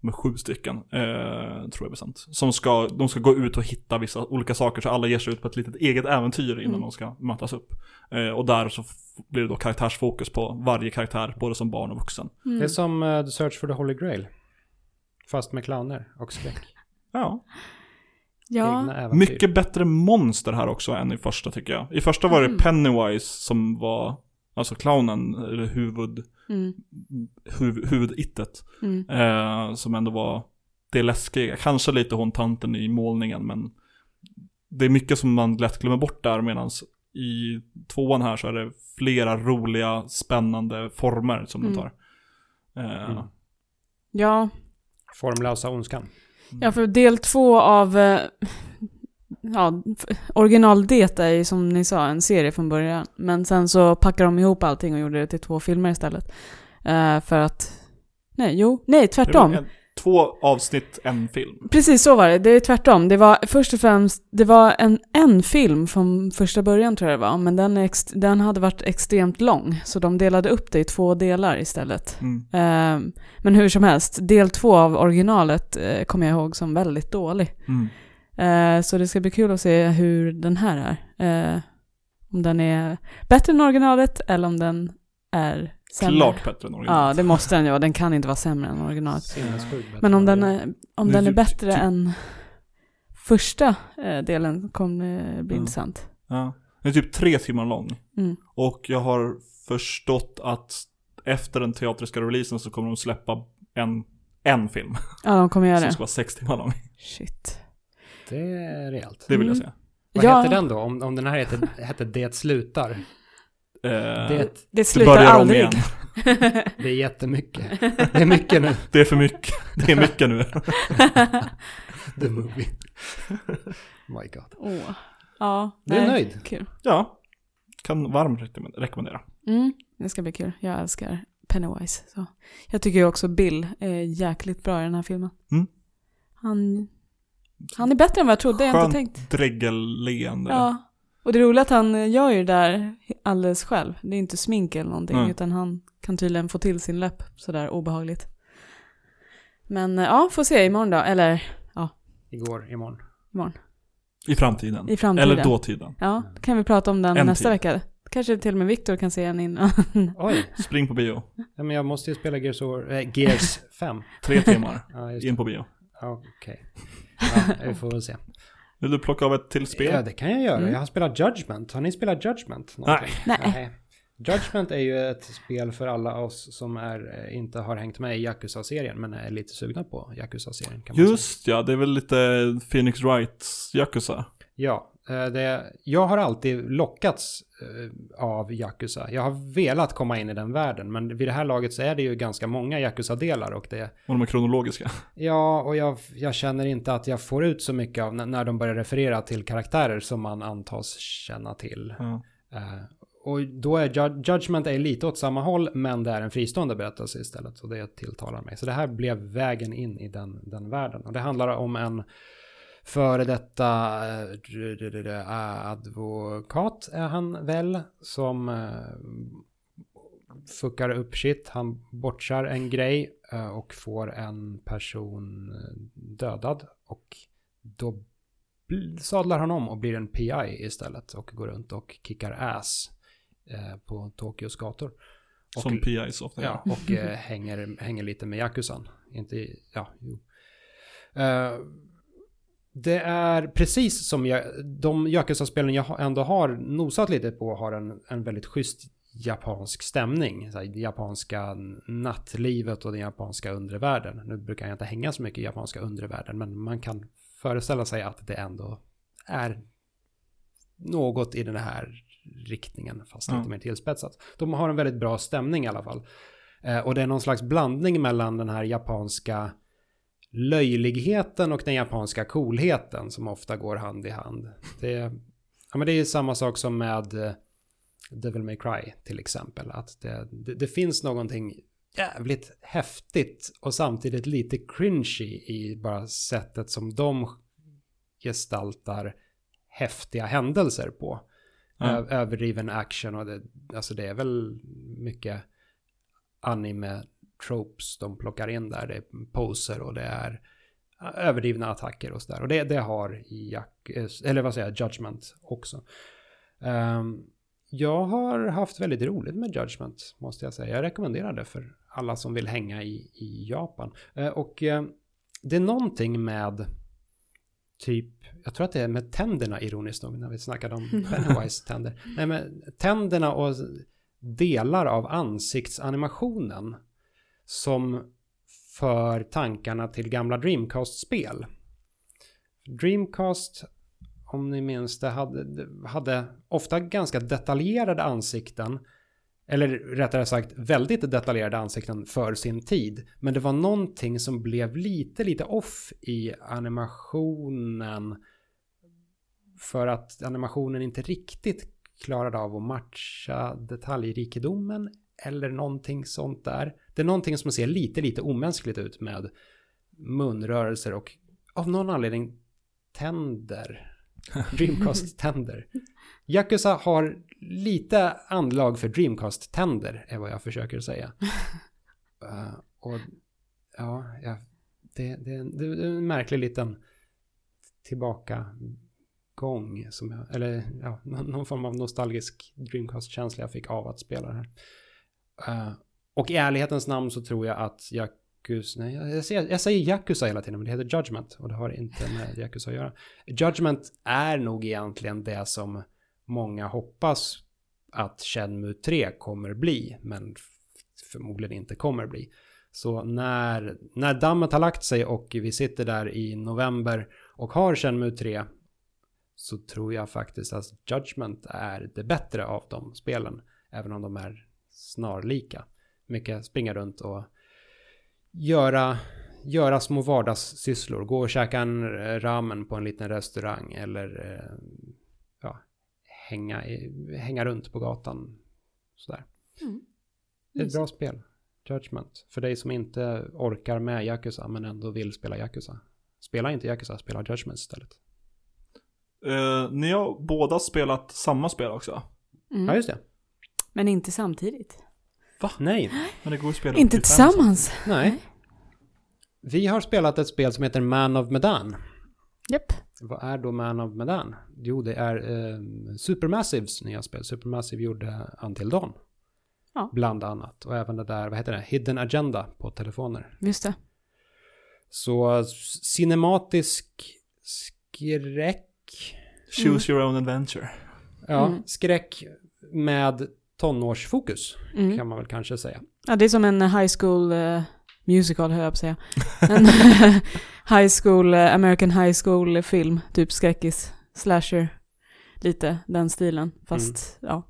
de är sju stycken, eh, tror jag är bestämt. Som ska, de ska gå ut och hitta vissa olika saker, så alla ger sig ut på ett litet eget äventyr innan Mm. de ska mötas upp. Eh, och där så blir det då karaktärsfokus på varje karaktär, både som barn och vuxen. Mm. Det är som eh, The Search for the Holy Grail. Fast med clowner och skräck. Ja. Ja. Mycket bättre monster här också än i första tycker jag. I första var det Mm. Pennywise som var, alltså clownen, eller huvud, mm. huv, huvudittet. Mm. Eh, som ändå var det läskiga. Kanske lite hon tanten i målningen men det är mycket som man lätt glömmer bort där medan i tvåan här så är det flera roliga, spännande former som Mm. tar. Eh, Mm. ja. Formlösa ondskan. Ja, för del två av eh, ja, f- original Det är ju som ni sa en serie från början. Men sen så packade de ihop allting och gjorde det till två filmer istället. Eh, för att, nej, jo, nej, tvärtom. en- två avsnitt, en film. Precis så var det, det är tvärtom. Det var först och främst, det var en, en film från första början tror jag det var, men den, ex, den hade varit extremt lång, så de delade upp det i två delar istället. Mm. Eh, men hur som helst, del två av originalet eh, kommer jag ihåg som väldigt dålig. Mm. Eh, så det ska bli kul att se hur den här är. Eh, om den är bättre än originalet eller om den är sämre. Klart bättre än Ja, originalet. det måste den ju vara. Den kan inte vara sämre än originalet. Men om den är, om den är bättre än första eh, delen kommer det bli Ja. intressant. Ja. Den är typ tre timmar lång. Mm. Och jag har förstått att efter den teatriska releasen så kommer de släppa en, en film. Ja, de kommer göra Som det. ska vara sex timmar lång. Shit. Det är rejält. Det vill jag Mm. säga. Vad Ja. hette den då? Om, om den här hette, hette Det slutar. Eh, Det, Det det slutar om aldrig. igen. det är jättemycket. Det är mycket nu. Det är för mycket. Det är mycket nu. The movie. My God. Åh. Ja, Du är nej, nöjd? Kul. Ja. Kan varmt rekommend- rekommendera. Mm, det ska bli kul. Jag älskar Pennywise. Så. Jag tycker ju också Bill är jäkligt bra i den här filmen. Mm. Han, han är bättre än vad jag trodde, jag har inte tänkt. Skönt dräggelleende. Ja. Och det roliga är att han gör ju det där alldeles själv. Det är inte smink eller någonting, Nej. utan han kan tydligen få till sin läpp sådär obehagligt. Men eh, ja, får se imorgon då. Eller Igår, imorgon. imorgon. I framtiden. I framtiden. Eller dåtiden. Ja, då kan vi prata om den En nästa till. vecka. Kanske till och med Viktor kan se den innan. Oj, Spring på bio. ja, men jag måste ju spela Gears, or, äh, Gears 5. Tre timmar. Ja, just In på bio. Ja, Okej. Ja, vi får väl se. Vill du plocka av ett till spel? Ja, det kan jag göra. Mm. Jag har spelat Judgment. Har ni spelat Judgment? Nej. Nej. Judgment är ju ett spel för alla oss som är, eh, inte har hängt med i Yakuza-serien men är lite sugna på Yakuza-serien. Just ja, det är väl lite Phoenix Wrights Yakuza. Ja, det, jag har alltid lockats eh, av Yakuza. Jag har velat komma in i den världen, men vid det här laget så är det ju ganska många Yakuza-delar och det, Och de är kronologiska. ja, och jag, jag känner inte att jag får ut så mycket av när, de börjar referera till karaktärer som man antas känna till. Eh, och då är Ju- Judgment är lite åt samma håll, men det är en fristående berättelse istället. Och det tilltalar mig. Så det här blev vägen in i den, den världen. Och det handlar om en före detta eh, advokat är han väl, som eh, fuckar upp shit. Han bortsar en grej eh, och får en person dödad. Och då sadlar han om och blir en PI istället och går runt och kickar ass på Tokyos gator. Och, Som PIs ofta ja, och hänger, hänger lite med Yakuzan. Inte, ja, jo. Det är precis som jag, de Yakuza-spelen jag ändå har nosat lite på har en, en väldigt schysst japansk stämning. Så här, japanska nattlivet och den japanska undre världen. Nu brukar jag inte hänga så mycket i japanska undre världen, men man kan föreställa sig att det ändå är något i den här riktningen, fast Ja. lite mer tillspetsat. De har en väldigt bra stämning i alla fall. Eh, och det är någon slags blandning mellan den här japanska löjligheten och den japanska coolheten som ofta går hand i hand. Det, ja, men det är samma sak som med eh, Devil May Cry till exempel. Att det, det, det finns någonting jävligt häftigt och samtidigt lite cringy i bara sättet som de gestaltar häftiga händelser på. Ö- Överdriven action och det, alltså det är väl mycket anime tropes de plockar in där. Det är poser och det är överdrivna attacker och sådär. Och det, det har Jack, eh, eller vad säger jag, Judgment också. Ehm, jag har haft väldigt roligt med Judgment, måste jag säga. Jag rekommenderar det för alla som vill hänga i, i Japan. Eh, och eh, det är någonting med typ, jag tror att det är med tänderna ironiskt nog, när vi snackade om Pennywise tänder. Nej, men tänderna och delar av ansiktsanimationen som för tankarna till gamla Dreamcast-spel. Dreamcast, om ni minns det, hade, hade ofta ganska detaljerade ansikten. Eller rättare sagt väldigt detaljerade ansikten för sin tid. Men det var någonting som blev lite, lite off i animationen. För att animationen inte riktigt klarade av att matcha detaljrikedomen. Eller någonting sånt där. Det är någonting som ser lite, lite omänskligt ut med munrörelser och av någon anledning tänder. Dreamcast-tänder. Yakuza har lite anlag för Dreamcast-tänder, är vad jag försöker säga. Uh, och ja, ja det, det, det, är en märklig liten tillbakagång som jag, eller ja, någon form av nostalgisk Dreamcast-känsla jag fick av att spela det här. Uh, och i ärlighetens namn så tror jag att Yakuza, nej, jag, säger, jag säger Yakuza hela tiden, men det heter Judgment och det har inte med Yakuza att göra. Judgment är nog egentligen det som många hoppas att Shenmue 3 kommer bli, men förmodligen inte kommer bli. Så när, när dammet har lagt sig och vi sitter där i november och har Shenmue 3 så tror jag faktiskt att Judgment är det bättre av de spelen, även om de är snarlika. Mycket springa runt och göra, göra små vardagssysslor, gå och käka en ramen på en liten restaurang eller eh, ja, hänga, hänga runt på gatan. Sådär. Mm. Det är ett bra spel. Judgment. För dig som inte orkar med Yakuza men ändå vill spela Yakuza. Spela inte Yakuza, spela Judgment istället. Uh, ni har båda spelat samma spel också? Mm. Ja, just det. Men inte samtidigt. Va? Nej. Men det går att spela Inte tillsammans. Nej. Vi har spelat ett spel som heter Man of Medan. Japp. Vad är då Man of Medan? Jo, det är eh, Supermassives nya spel. Supermassive gjorde Until Dawn. Ja. Bland annat. Och även det där, vad heter det? Hidden Agenda på telefoner. Just det. Så cinematisk skräck. Choose mm. your own adventure. Ja, mm. skräck med tonårsfokus mm. kan man väl kanske säga. Ja, det är som en high school uh, musical, höll jag på att säga. En high school, uh, American high school film, typ skräckis, slasher, lite den stilen. Fast, mm. ja.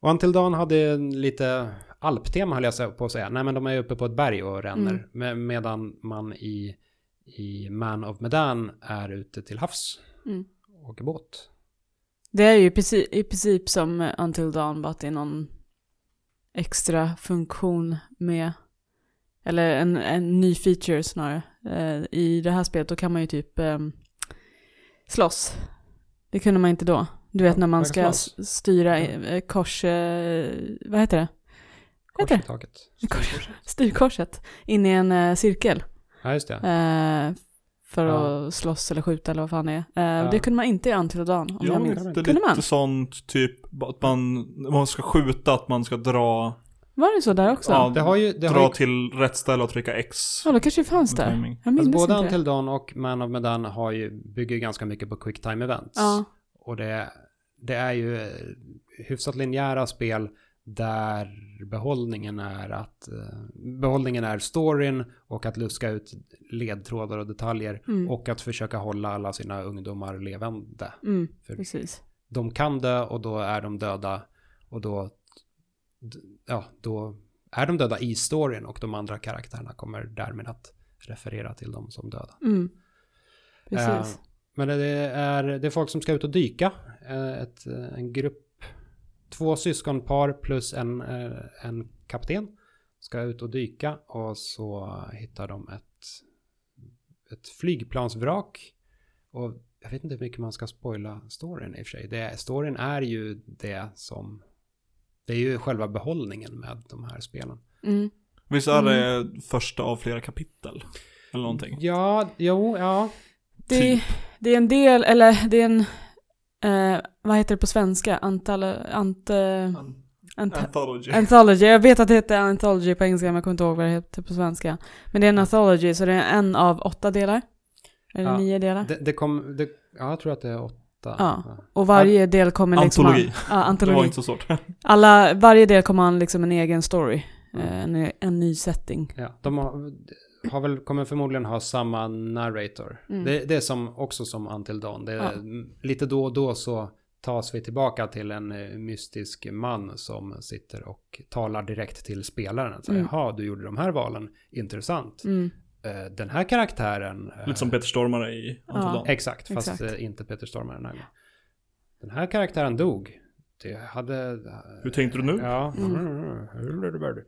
Och Until Dawn hade lite alptema höll jag på att säga. Nej men de är uppe på ett berg och ränner. Mm. medan man i, i Man of Medan är ute till havs. Mm. Och åker båt. Det är ju i princip, i princip som Until Dawn, bara att det är någon extra funktion med, eller en, en ny feature snarare. Eh, I det här spelet då kan man ju typ eh, slåss. Det kunde man inte då. Du vet när man ska styra eh, kors, eh, vad heter det? Kors i taket. Styrkorset. In i en cirkel. Ja, just det. Eh, för ja. att slåss eller skjuta eller vad fan det är. Eh, ja. Det kunde man inte i Until Dawn. Om ja, jag minns. Det är lite man? sånt typ att man, man ska skjuta, att man ska dra var det så där också? Ja, det har ju, det dra har ju... till rätt ställe och trycka X. Ja, det kanske fanns där. Alltså, både Until Dawn och Man of Medan har ju, bygger ganska mycket på quick time events. Ja. Och det, det är ju hyfsat linjära spel där behållningen är att eh, behållningen är storyn och att luska ut ledtrådar och detaljer mm. och att försöka hålla alla sina ungdomar levande. Mm, precis. De kan dö och då är de döda och då, ja, då är de döda i storyn och de andra karaktärerna kommer därmed att referera till dem som döda. Mm. Precis. Eh, men det är, det är folk som ska ut och dyka. Eh, ett, en grupp två syskonpar plus en, eh, en kapten ska ut och dyka och så hittar de ett, ett flygplansvrak. Och jag vet inte hur mycket man ska spoila storyn i och för sig. Det, storyn är ju det som... Det är ju själva behållningen med de här spelen. Mm. Visst är det mm. första av flera kapitel? Eller någonting? Ja, jo, ja. Det, typ. det är en del, eller det är en Eh, vad heter det på svenska? Antal, ant, ant, anthology. Anthology. Jag vet att det heter anthology på engelska men jag kommer inte ihåg vad det heter på svenska. Men det är en anthology så det är en av åtta delar. Eller ja, nio delar. Det, det kom, det, ja, jag tror att det är åtta. Ja, och varje del kommer liksom... Antologi. ja, antologi. Det var inte så svårt. Alla, varje del kommer ha liksom en egen story. Mm. En, en ny setting. Ja, de har, har väl, kommer förmodligen ha samma narrator. Mm. Det, det, är som, också som Until Dawn. Det är, ja. Lite då och då så tas vi tillbaka till en eh, mystisk man som sitter och talar direkt till spelaren. Så, mm. Jaha, du gjorde de här valen, intressant. Mm. Uh, den här karaktären... Uh, Lite som Peter Stormare i Until ja. Dawn. Exakt, fast exakt. Inte Peter Stormare den här gången. Den här karaktären dog. Det hade... Hur tänkte du nu? Ja. Mm.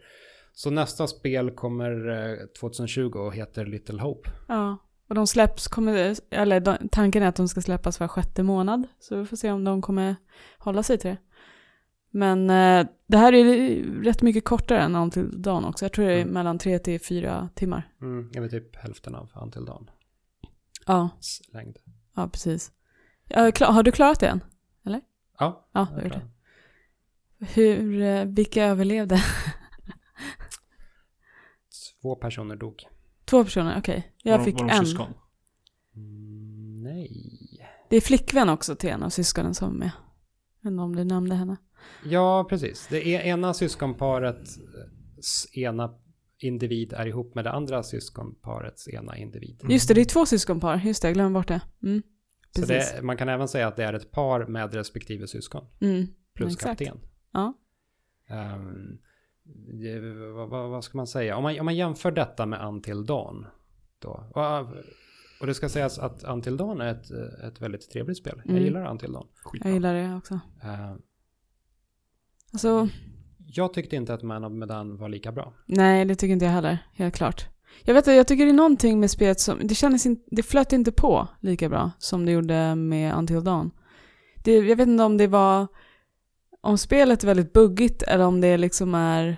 Så nästa spel kommer eh, 2020 och heter Little Hope. Ja, och de släpps, kommer, eller de, tanken är att de ska släppas var sjätte månad. Så vi får se om de kommer hålla sig till det. Men eh, det här är rätt mycket kortare än Until Dawn också. Jag tror det är Mm. mellan tre till fyra timmar. Mm, vet typ hälften av Until Dawn. Ja, längd. ja precis. Har du klarat det än? Ja, Ja, jag det. Hur, eh, vilka överlevde? Två personer dog. Två personer, okej. Jag Var fick var de en. syskon? Mm, nej. Det är flickvän också till en av syskonen som är med. Jag inte om du nämnde henne. Ja, precis. Det är ena syskonparets ena individ är ihop med det andra syskonparets ena individ. Just det, det är två syskonpar. Just det, jag glömde bort det. Mm, Så det, man kan även säga att det är ett par med respektive syskon. Mm, Plus exakt. kapten. Ja. Ehm, det, vad, vad, vad ska man säga? Om man, om man jämför detta med Until Dawn. Då, och, och det ska sägas att Until Dawn är ett, ett väldigt trevligt spel. Jag Mm. gillar Until Dawn. Skitbra. Jag gillar det också. Ehm, Alltså, jag tyckte inte att Man of Medan var lika bra. nej det tycker inte jag heller. Helt klart. Jag vet inte, jag tycker det är någonting med spelet som, det kändes inte, det flöt inte på lika bra som det gjorde med Until Dawn. Det, jag vet inte om det var, om spelet är väldigt buggigt eller om det liksom är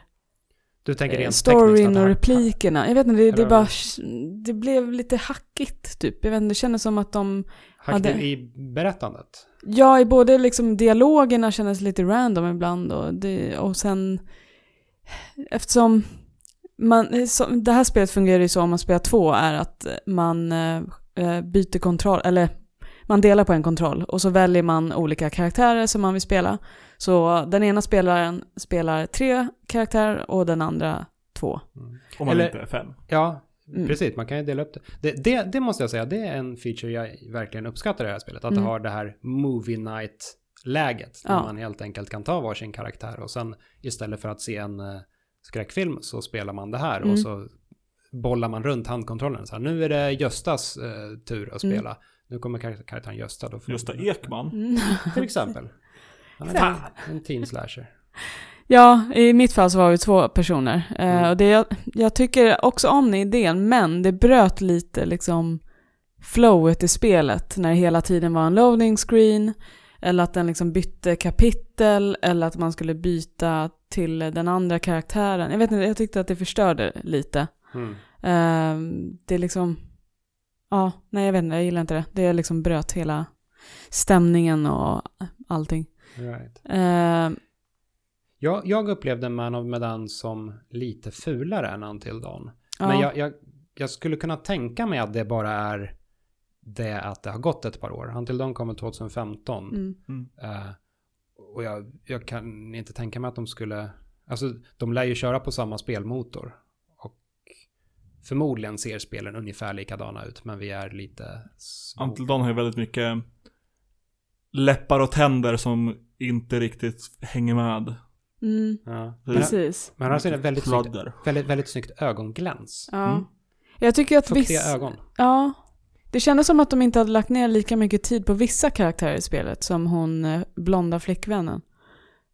Du tänker eh, rent storyn och replikerna. Jag vet inte, det, det bara, det blev lite hackigt typ. Jag vet inte, det kändes som att de Hackade hade- i berättandet. Ja, i både liksom dialogerna kändes lite random ibland och, det, och sen eftersom man, så, det här spelet fungerar ju så om man spelar två är att man eh, eh, byter kontroll, eller man delar på en kontroll och så väljer man olika karaktärer som man vill spela. Så den ena spelaren spelar tre karaktärer och den andra två. Mm. Om man Eller- inte är fem. Ja, Mm. precis. Man kan ju dela upp det. Det, det. det måste jag säga, det är en feature jag verkligen uppskattar i det här spelet. Att Mm. det har det här movie night-läget. Där Ja. man helt enkelt kan ta varsin karaktär och sen istället för att se en eh, skräckfilm så spelar man det här Mm. och så bollar man runt handkontrollen. Så här, nu är det Göstas eh, tur att Mm. spela. Nu kommer kar- karaktären Gösta. Då får Gösta Ekman. Mm. Till exempel. Fan. en teen slasher. Ja, i mitt fall så var vi två personer. Eh, Mm. och det, jag, jag tycker också om den idén, men det bröt lite liksom flowet i spelet när det hela tiden var en loading screen, eller att den liksom bytte kapitel, eller att man skulle byta till den andra karaktären. Jag vet inte, jag tyckte att det förstörde lite. Mm. Eh, det är liksom, ja, nej jag vet inte, jag gillar inte det. Det liksom bröt hela stämningen och allting. Right. Eh, Jag, jag upplevde Man of Medan som lite fulare än Until Dawn. ja. Men jag, jag, jag skulle kunna tänka mig att det bara är det att det har gått ett par år. Until Dawn kommer 2015. mm. Mm. Eh, och jag, jag kan inte tänka mig att de skulle... Alltså, de lär ju köra på samma spelmotor. Och förmodligen ser spelen ungefär likadana ut, men vi är lite... små. Until Dawn har ju väldigt mycket läppar och tänder som inte riktigt hänger med. Mm, Ja. Precis. men han har sina väldigt snyggt, väldigt, väldigt snyggt ögongläns. Ja. Mm. Jag tycker att Fuktiga viss... ögon. Ja. Det kändes som att de inte hade lagt ner lika mycket tid på vissa karaktärer i spelet som hon eh, blonda flickvännen.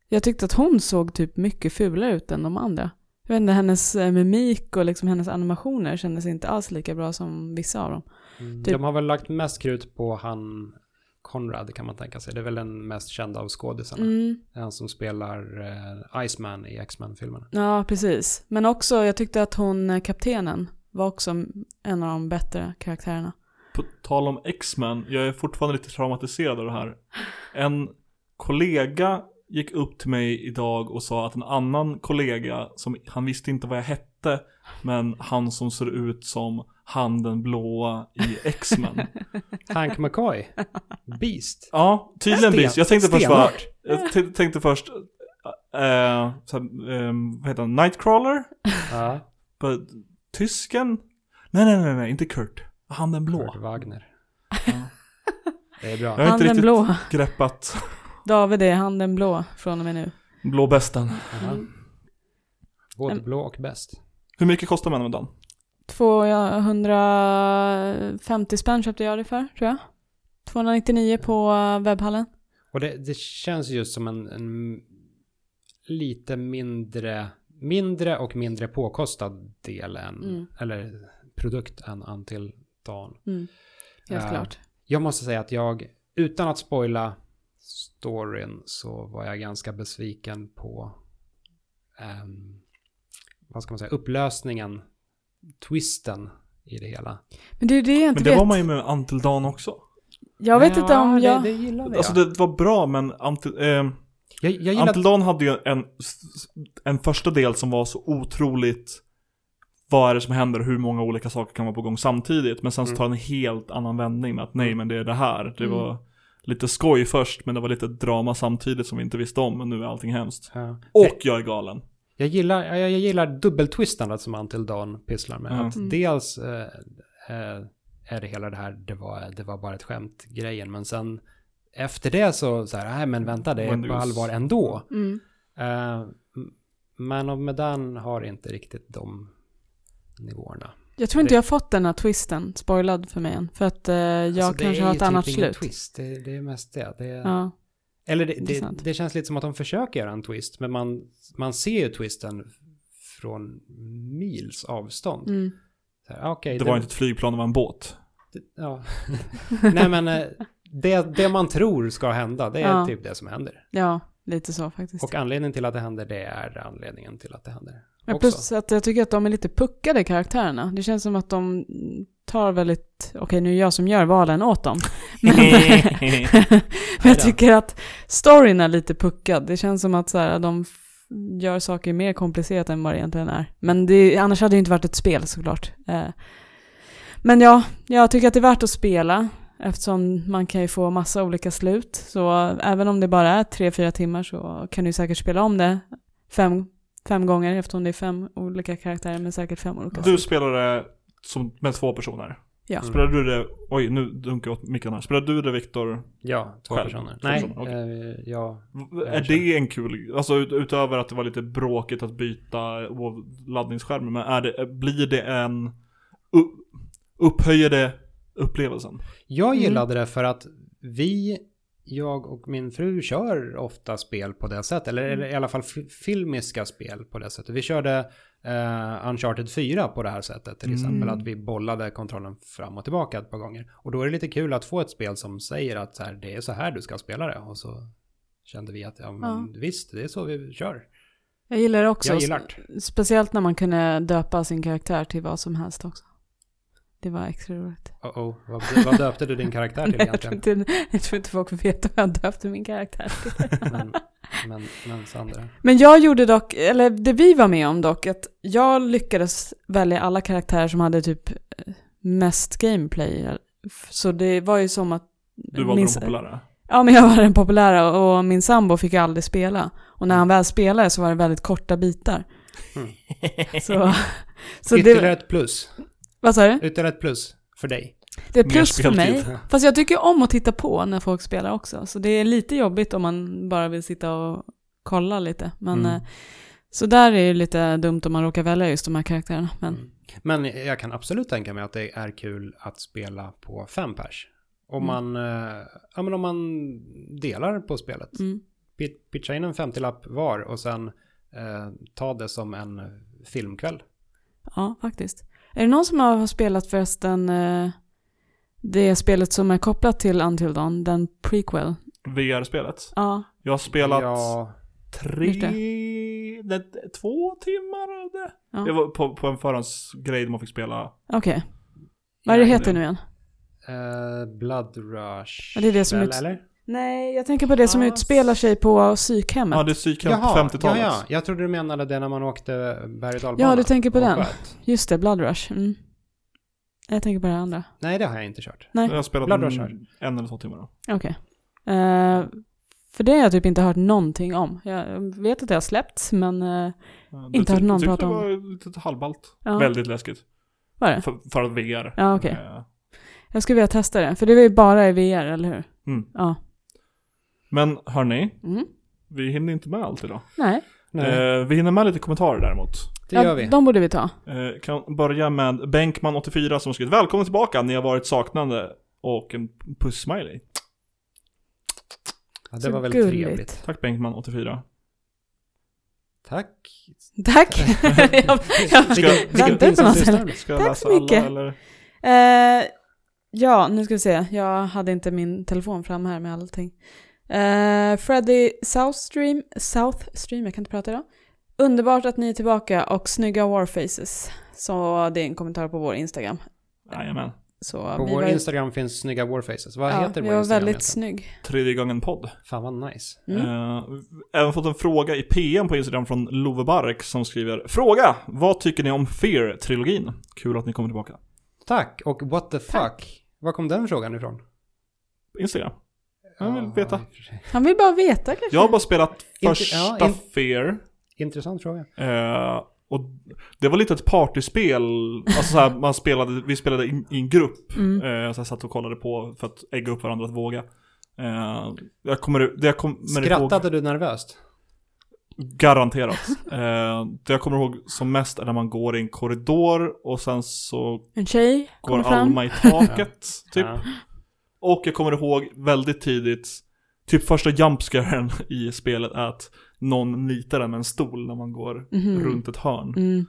Jag tyckte att hon såg typ mycket fulare ut än de andra. Jag vet inte, hennes eh, mimik och liksom hennes animationer kändes inte alls lika bra som vissa av dem. Mm. Typ- De har väl lagt mest krut på han Conrad kan man tänka sig. Det är väl den mest kända av skådisarna. Mm. Han som spelar eh, Iceman i X-Men-filmerna. Ja, precis. Men också, jag tyckte att hon, eh, kaptenen, var också en av de bättre karaktärerna. På tal om X-Men, jag är fortfarande lite traumatiserad av det här. En kollega gick upp till mig idag och sa att en annan kollega, som han visste inte vad jag hette, men han som ser ut som han den blåa i X-Men. Hank McCoy. Beast. Ja, tydligen Sten- visst. Jag tänkte först bara, jag tänkte först, så här, eh, vad heter han, Nightcrawler? Ja. But, tysken? Nej, nej, nej, nej, inte Kurt. Han den blå. Kurt Wagner. Ja. Det är bra. Jag har Han inte den riktigt blå. greppat David är han den blå från och med nu. blåbästen. Aha. Både blå och bäst. Hur mycket kostar man med den? 250 spänn köpte jag det för, tror jag. 299 på webbhallen. Och det, det känns just som en, en lite mindre mindre och mindre påkostad del än, Mm. eller produkt än Until Dawn. Mm. Helt Ja. klart. Jag måste säga att jag, utan att spoila storyn, så var jag ganska besviken på, ehm, vad ska man säga, upplösningen, twisten i det hela. Men det är det jag inte Men det vet. var man ju med Until Dawn också. Jag vet inte om Ja, jag... Det, det gillade Alltså jag. det var bra men Until, eh, jag, jag gillade... Until Dawn hade ju en, en första del som var så otroligt vad är det som händer och hur många olika saker kan vara på gång samtidigt. Men sen så Mm. tar den en helt annan vändning med att nej men det är det här. Det Mm. var lite skoj först men det var lite drama samtidigt som vi inte visste om. Men nu är allting hemskt. Ja. Och jag är galen. Jag gillar, jag, jag gillar dubbeltwistandet som Until Dawn pysslar med. Ja. Att Mm. dels eh, eh, är det hela det här, det var, det var bara ett skämt grejen. Men sen efter det så, så här, nej men vänta det är det på är allvar ändå. Mm. Uh, Man of Medan har inte riktigt de nivåerna. Jag tror inte jag har fått den här twisten spoilad för mig än. För att eh, jag Alltså, det kanske är har ett annat typ ingen slut. Twist. Det, det är mest det. det är, Ja. Eller det, det, det känns lite som att de försöker göra en twist. Men man, man ser ju twisten från mils avstånd. Mm. Så här, okej, Det var inte ett flygplan, det var en båt. Det- Ja. Nej men eh, det, det man tror ska hända, det är Ja. typ det som händer. ja, lite så faktiskt. Och anledningen till att det händer, det är anledningen till att det händer. Men också. plus att jag tycker att de är lite puckade karaktärerna. Det känns som att de tar väldigt, okej nu är jag som gör valen åt dem. Men, men jag tycker att storyn är lite puckad. Det känns som att så här, de gör saker mer komplicerat än vad det egentligen är. Men det, annars hade det inte varit ett spel såklart. Eh, Men ja, jag tycker att det är värt att spela. Eftersom man kan ju få massa olika slut. Så även om det bara är tre, fyra timmar så kan du säkert spela om det fem, fem gånger. Eftersom det är fem olika karaktärer med säkert fem olika Du slut. spelade som, med två personer. Ja. Mm. Spelade du det, oj nu dunkar jag åt micken här. Spelade du det Viktor? Ja, två Själv. personer. Två Nej, personer, okej. eh, ja. Är det en kul, alltså ut, utöver att det var lite bråkigt att byta laddningsskärmen, men är det, blir det en, upp, upphöjer det upplevelsen? Jag Mm. gillade det för att vi, jag och min fru kör ofta spel på det sättet. Eller, eller i alla fall fi- filmiska spel på det sättet. Vi körde eh, Uncharted 4 på det här sättet. Till exempel Mm. att vi bollade kontrollen fram och tillbaka ett par gånger. Och då är det lite kul att få ett spel som säger att så här, det är så här du ska spela det. Och så kände vi att ja, men visst, det är så vi kör. Jag gillar det också. Jag gillar. Speciellt när man kunde döpa sin karaktär till vad som helst också. Det var extra roligt. Oh -oh. Vad, vad döpte du din karaktär till jag, tror egentligen? inte, jag tror inte folk vet vad jag döpte min karaktär till. Men, men, men Sandra. Men jag gjorde dock, eller det vi var med om dock, att jag lyckades välja alla karaktärer som hade typ eh, mest gameplay. Så det var ju som att... Du valde min- de populära? Ja, men jag var den populära och min sambo fick ju aldrig spela. Och när han väl spelade så var det väldigt korta bitar. Mm. Så, så Ytterligare det... ett plus. Vad sa du? Ytterligare ett plus för dig. Det är plus för mig. Fast jag tycker om att titta på när folk spelar också. Så det är lite jobbigt om man bara vill sitta och kolla lite. Men, Mm. eh, Så där är det lite dumt om man råkar välja just de här karaktärerna. Men Mm. Men jag kan absolut tänka mig att det är kul att spela på fem pers. Om Mm. man, eh, ja, men om man delar på spelet. mm. Pit- Pitcha in en 50-lapp var och sen eh, ta det som en filmkväll. ja, faktiskt. Är det någon som har spelat förresten eh, det spelet som är kopplat till Until Dawn, den prequel? VR-spelet? Ja, Jag har spelat Ja, tre, det, två timmar av det. Ja. Det var på, på en förhandsgrej där man fick spela. okej. Vad är det heter nu igen? eh, Blood Rush. Ja, det är det som väl, ut- eller? Nej, jag tänker på det som Ah, utspelar sig på psykhemmet. Ja, det är psykhem på Jaha, 50-talet. ja, ja. Jag trodde du menade det när man åkte berg och dalbana Ja, du tänker på den. sköt. Just det, Blood Rush. Mm. Jag tänker på det andra. Nej, det har jag inte kört. Nej. Jag har spelat Blood en, Rush här. en eller två timmar. Okej. Eh, för det har jag typ inte hört någonting om. Jag vet att det har släppts, men uh, Ja, Inte hört någon tyckte prata om det var lite halvballt. ja. Väldigt läskigt. Vad är det? För, för att VR. Ja, okej. Eh, Jag skulle vilja testa det, för det är ju bara i VR, eller hur? Mm. Ja. Men hörni, Mm. vi hinner inte med allt idag. Nej. Nej, Eh, vi hinner med lite kommentarer däremot. det gör ja, vi. De borde vi ta. Eh, kan börja med Bänkman84 som skrivit Välkommen tillbaka, ni har varit saknande. Och en puss-smiley. Ja, det Så var väldigt gulligt. trevligt. Tack Bänkman84. Tack. Tack! jag, på något. Ska jag Tack läsa så mycket. alla eller? Eh, ja, nu ska vi se. Jag hade inte min telefon fram här med allting. Uh, Freddy Southstream, Southstream, jag kan inte prata idag. Underbart att ni är tillbaka och snygga warfaces. Så det är en kommentar på vår Instagram. Jajamän. Så På vår var, Instagram finns snygga warfaces. Vad ja, heter vi vår var Instagram? väldigt egentligen? snygg. Tredje gången podd. Fan vad nice. Mm. Eh, även fått en fråga i PM på Instagram från Love Bark som skriver Fråga! Vad tycker ni om Fear-trilogin? Kul att ni kommer tillbaka. Tack. Och what the fuck? Var kom den frågan ifrån? Instagram. Jag vill veta. Han vill bara veta kanske. Jag har bara spelat första ja, in- Fear. Intressant fråga. Eh, och det var lite ett partyspel. Alltså så här, man spelade, vi spelade i, en grupp. Mm. Eh, så jag satt och kollade på för att ägga upp varandra att våga. Eh, jag kommer, det jag kommer ihåg, Skrattade du nervöst? garanterat. Eh, det jag kommer ihåg som mest är när man går i en korridor och sen så En tjej går kommer fram. Alma i taket. typ. Ja. Och jag kommer ihåg väldigt tidigt, typ första jumpscaren i spelet är att någon nitar en med en stol när man går Mhm. runt ett hörn. Mm.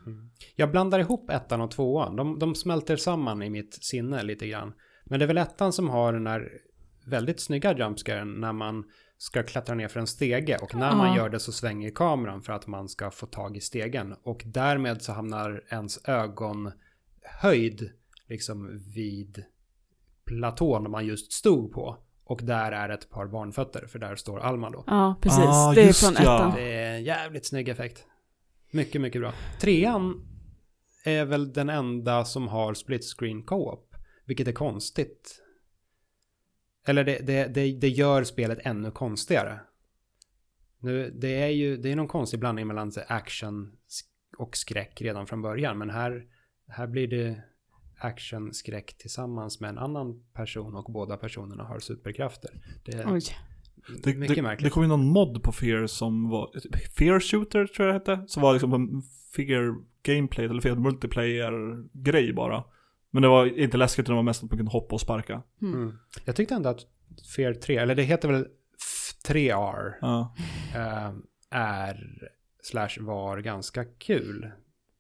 Jag blandar ihop ettan och tvåan. De, de smälter samman i mitt sinne lite grann. Men det är väl ettan som har den här väldigt snygga jumpscaren när man ska klättra ner för en stege och när man gör det så svänger kameran för att man ska få tag i stegen och därmed så hamnar ens ögonhöjd liksom vid platån man just stod på och där är ett par barnfötter för där står Alma då. Ja, precis. Ah, det är från ja. ettan. Det är en jävligt snygg effekt. Mycket, mycket bra. Trean är väl den enda som har split screen co-op. Vilket är konstigt. Eller det, det, det, det gör spelet ännu konstigare. Nu, det är ju det är någon konstig blandning mellan action och skräck redan från början. Men här, här blir det action, skräck tillsammans med en annan person och båda personerna har superkrafter. Det är Oj. Det, mycket det, märkligt. det kom ju någon mod på Fear som var, Fear Shooter tror jag det hette. Som var liksom en Fear Gameplay eller Fear Multiplayer grej bara. Men det var inte läskigt, det var mest att man kunde hoppa och sparka. Mm. Jag tyckte ändå att Fear 3, eller det heter väl F- 3R, Ja. eh, är slash var ganska kul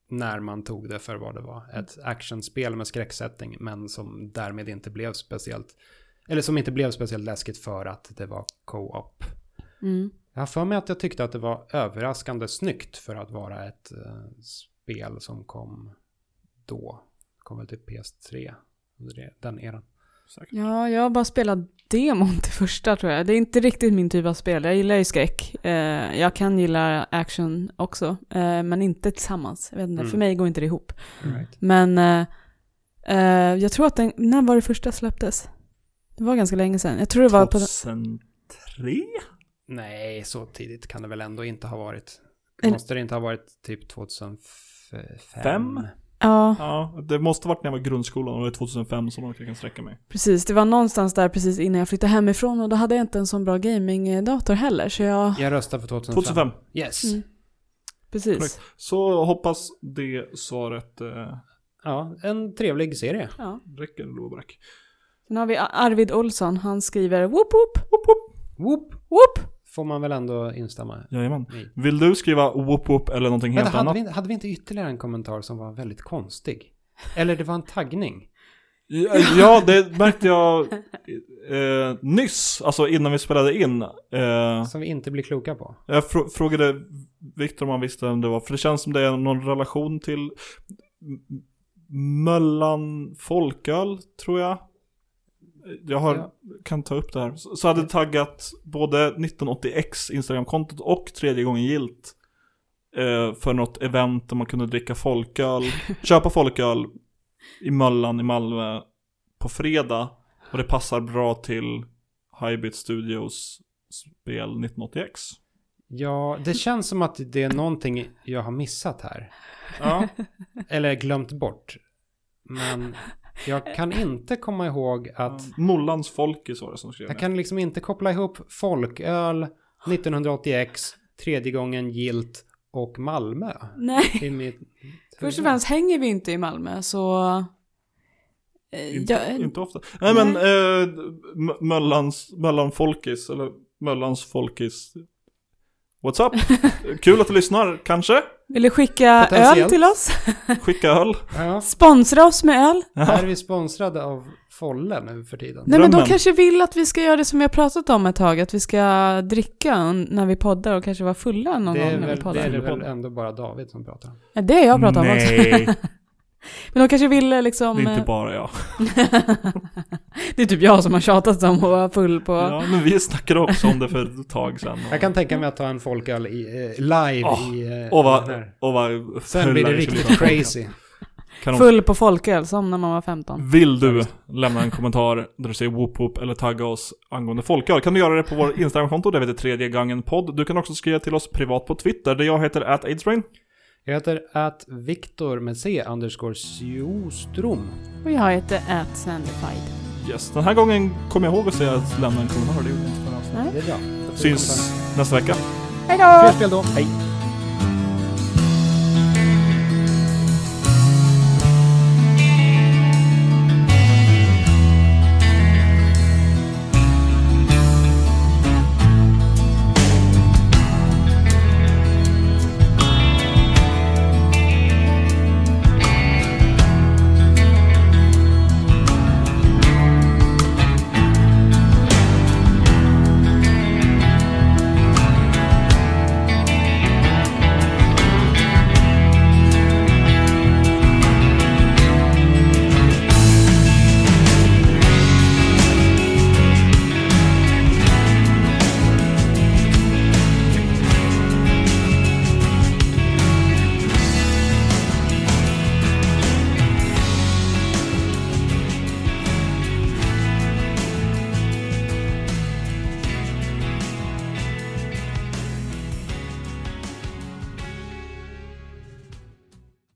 när man tog det för vad det var. Ett actionspel med skräcksättning men som därmed inte blev speciellt, eller som inte blev speciellt läskigt för att det var co-op. Mm. Jag har för mig att jag tyckte att det var överraskande snyggt för att vara ett eh, spel som kom då. Kom väl till PS3 under det- den eran. Säkert. Ja, jag har bara spelat demon till första tror jag. Det är inte riktigt min typ av spel. Jag gillar ju skräck. Eh, jag kan gilla action också, eh, men inte tillsammans. Jag vet inte, Mm. för mig går inte det ihop. Right. Men eh, eh, jag tror att den, när var det första släpptes? Det var ganska länge sedan. Jag tror det var på... 2003? Nej, så tidigt kan det väl ändå inte ha varit. Måste det inte ha varit typ 2005? Fem? Ja, Ja, det måste varit när jag var i grundskolan och det är 2005 så långt jag kan sträcka mig. precis. Det var någonstans där precis innan jag flyttade hemifrån och då hade jag inte en sån bra gamingdator heller. Så jag... Jag röstar för 2005. 2005, Yes. Mm. Precis. korrekt. Så hoppas det svaret eh, Ja, en trevlig serie. Ja. räcker, Lobrack. Sen har vi Arvid Olsson. Han skriver whoop whoop Whoop, whoop. Får man väl ändå instämma Jajamän. i. Vill du skriva whoop whoop eller någonting helt Vänta, hade annat? vi, hade vi inte ytterligare en kommentar som var väldigt konstig? Eller det var en taggning? Ja, Ja, det märkte jag eh, nyss, alltså innan vi spelade in. Eh, Som vi inte blir kloka på. jag frå- frågade Viktor om han visste vem det var, för det känns som det är någon relation till Möllan Folköl, tror jag. Jag har, Ja. kan ta upp det här. Så, så hade taggat både 1980X Instagramkontot och tredje gången gilt. Eh, för något event där man kunde dricka folköl, köpa folköl i Möllan i Malmö på fredag. Och det passar bra till Hybrid Studios spel 1980X. Ja, det känns som att det är någonting jag har missat här. Ja. Eller glömt bort. Men jag kan inte komma ihåg att... Mollans Folkis var det som skrev Jag det. kan liksom inte koppla ihop folköl, 1980X, tredje gången gilt och Malmö. Nej. I mitt Först och främst hänger vi inte i Malmö så... eh, Inte, jag, inte ofta. Nej, men eh, Möllans, Möllan Folkis, eller Möllans Folkis. What's up? Kul att du lyssnar, kanske? Vill du skicka öl till oss? Skicka öl. Ja. Sponsra oss med öl? Är vi sponsrade av Folle nu för tiden? Nej men de Drömmen. kanske vill att vi ska göra det som vi har pratat om ett tag, att vi ska dricka när vi poddar och kanske vara fulla någon Det är, gång när vi väl, det poddar. är det Fyllepodden. väl ändå bara David som pratar. Ja, det har jag pratat om också. Nej, Men de kanske vill eh, liksom... det är inte eh, bara jag. det är typ jag som har tjatat om att vara full på... Ja, men vi snackade också om det för ett tag sedan. Jag kan tänka mig att ta en folköl i, eh, live Åh, i... Eh, Och vad, och vad Sen blir det riktigt crazy. Kan de, Full på folköl, som när man var 15. vill du lämna en kommentar där du säger whoop whoop eller tagga oss angående folköl kan du göra det på vår Instagramkonto, där vi heter tredje gången podd. Du kan också skriva till oss privat på Twitter, där jag heter at aidsbrain. Jag heter att Viktor med C underscore Sjostrom. Och jag heter at Sandified. Yes, den här gången kommer jag ihåg att säga att lämna en kommentar, det gjorde jag inte förra avsnittet. Det är bra. Syns nästa vecka. Hej då! Fler spel då. Hej.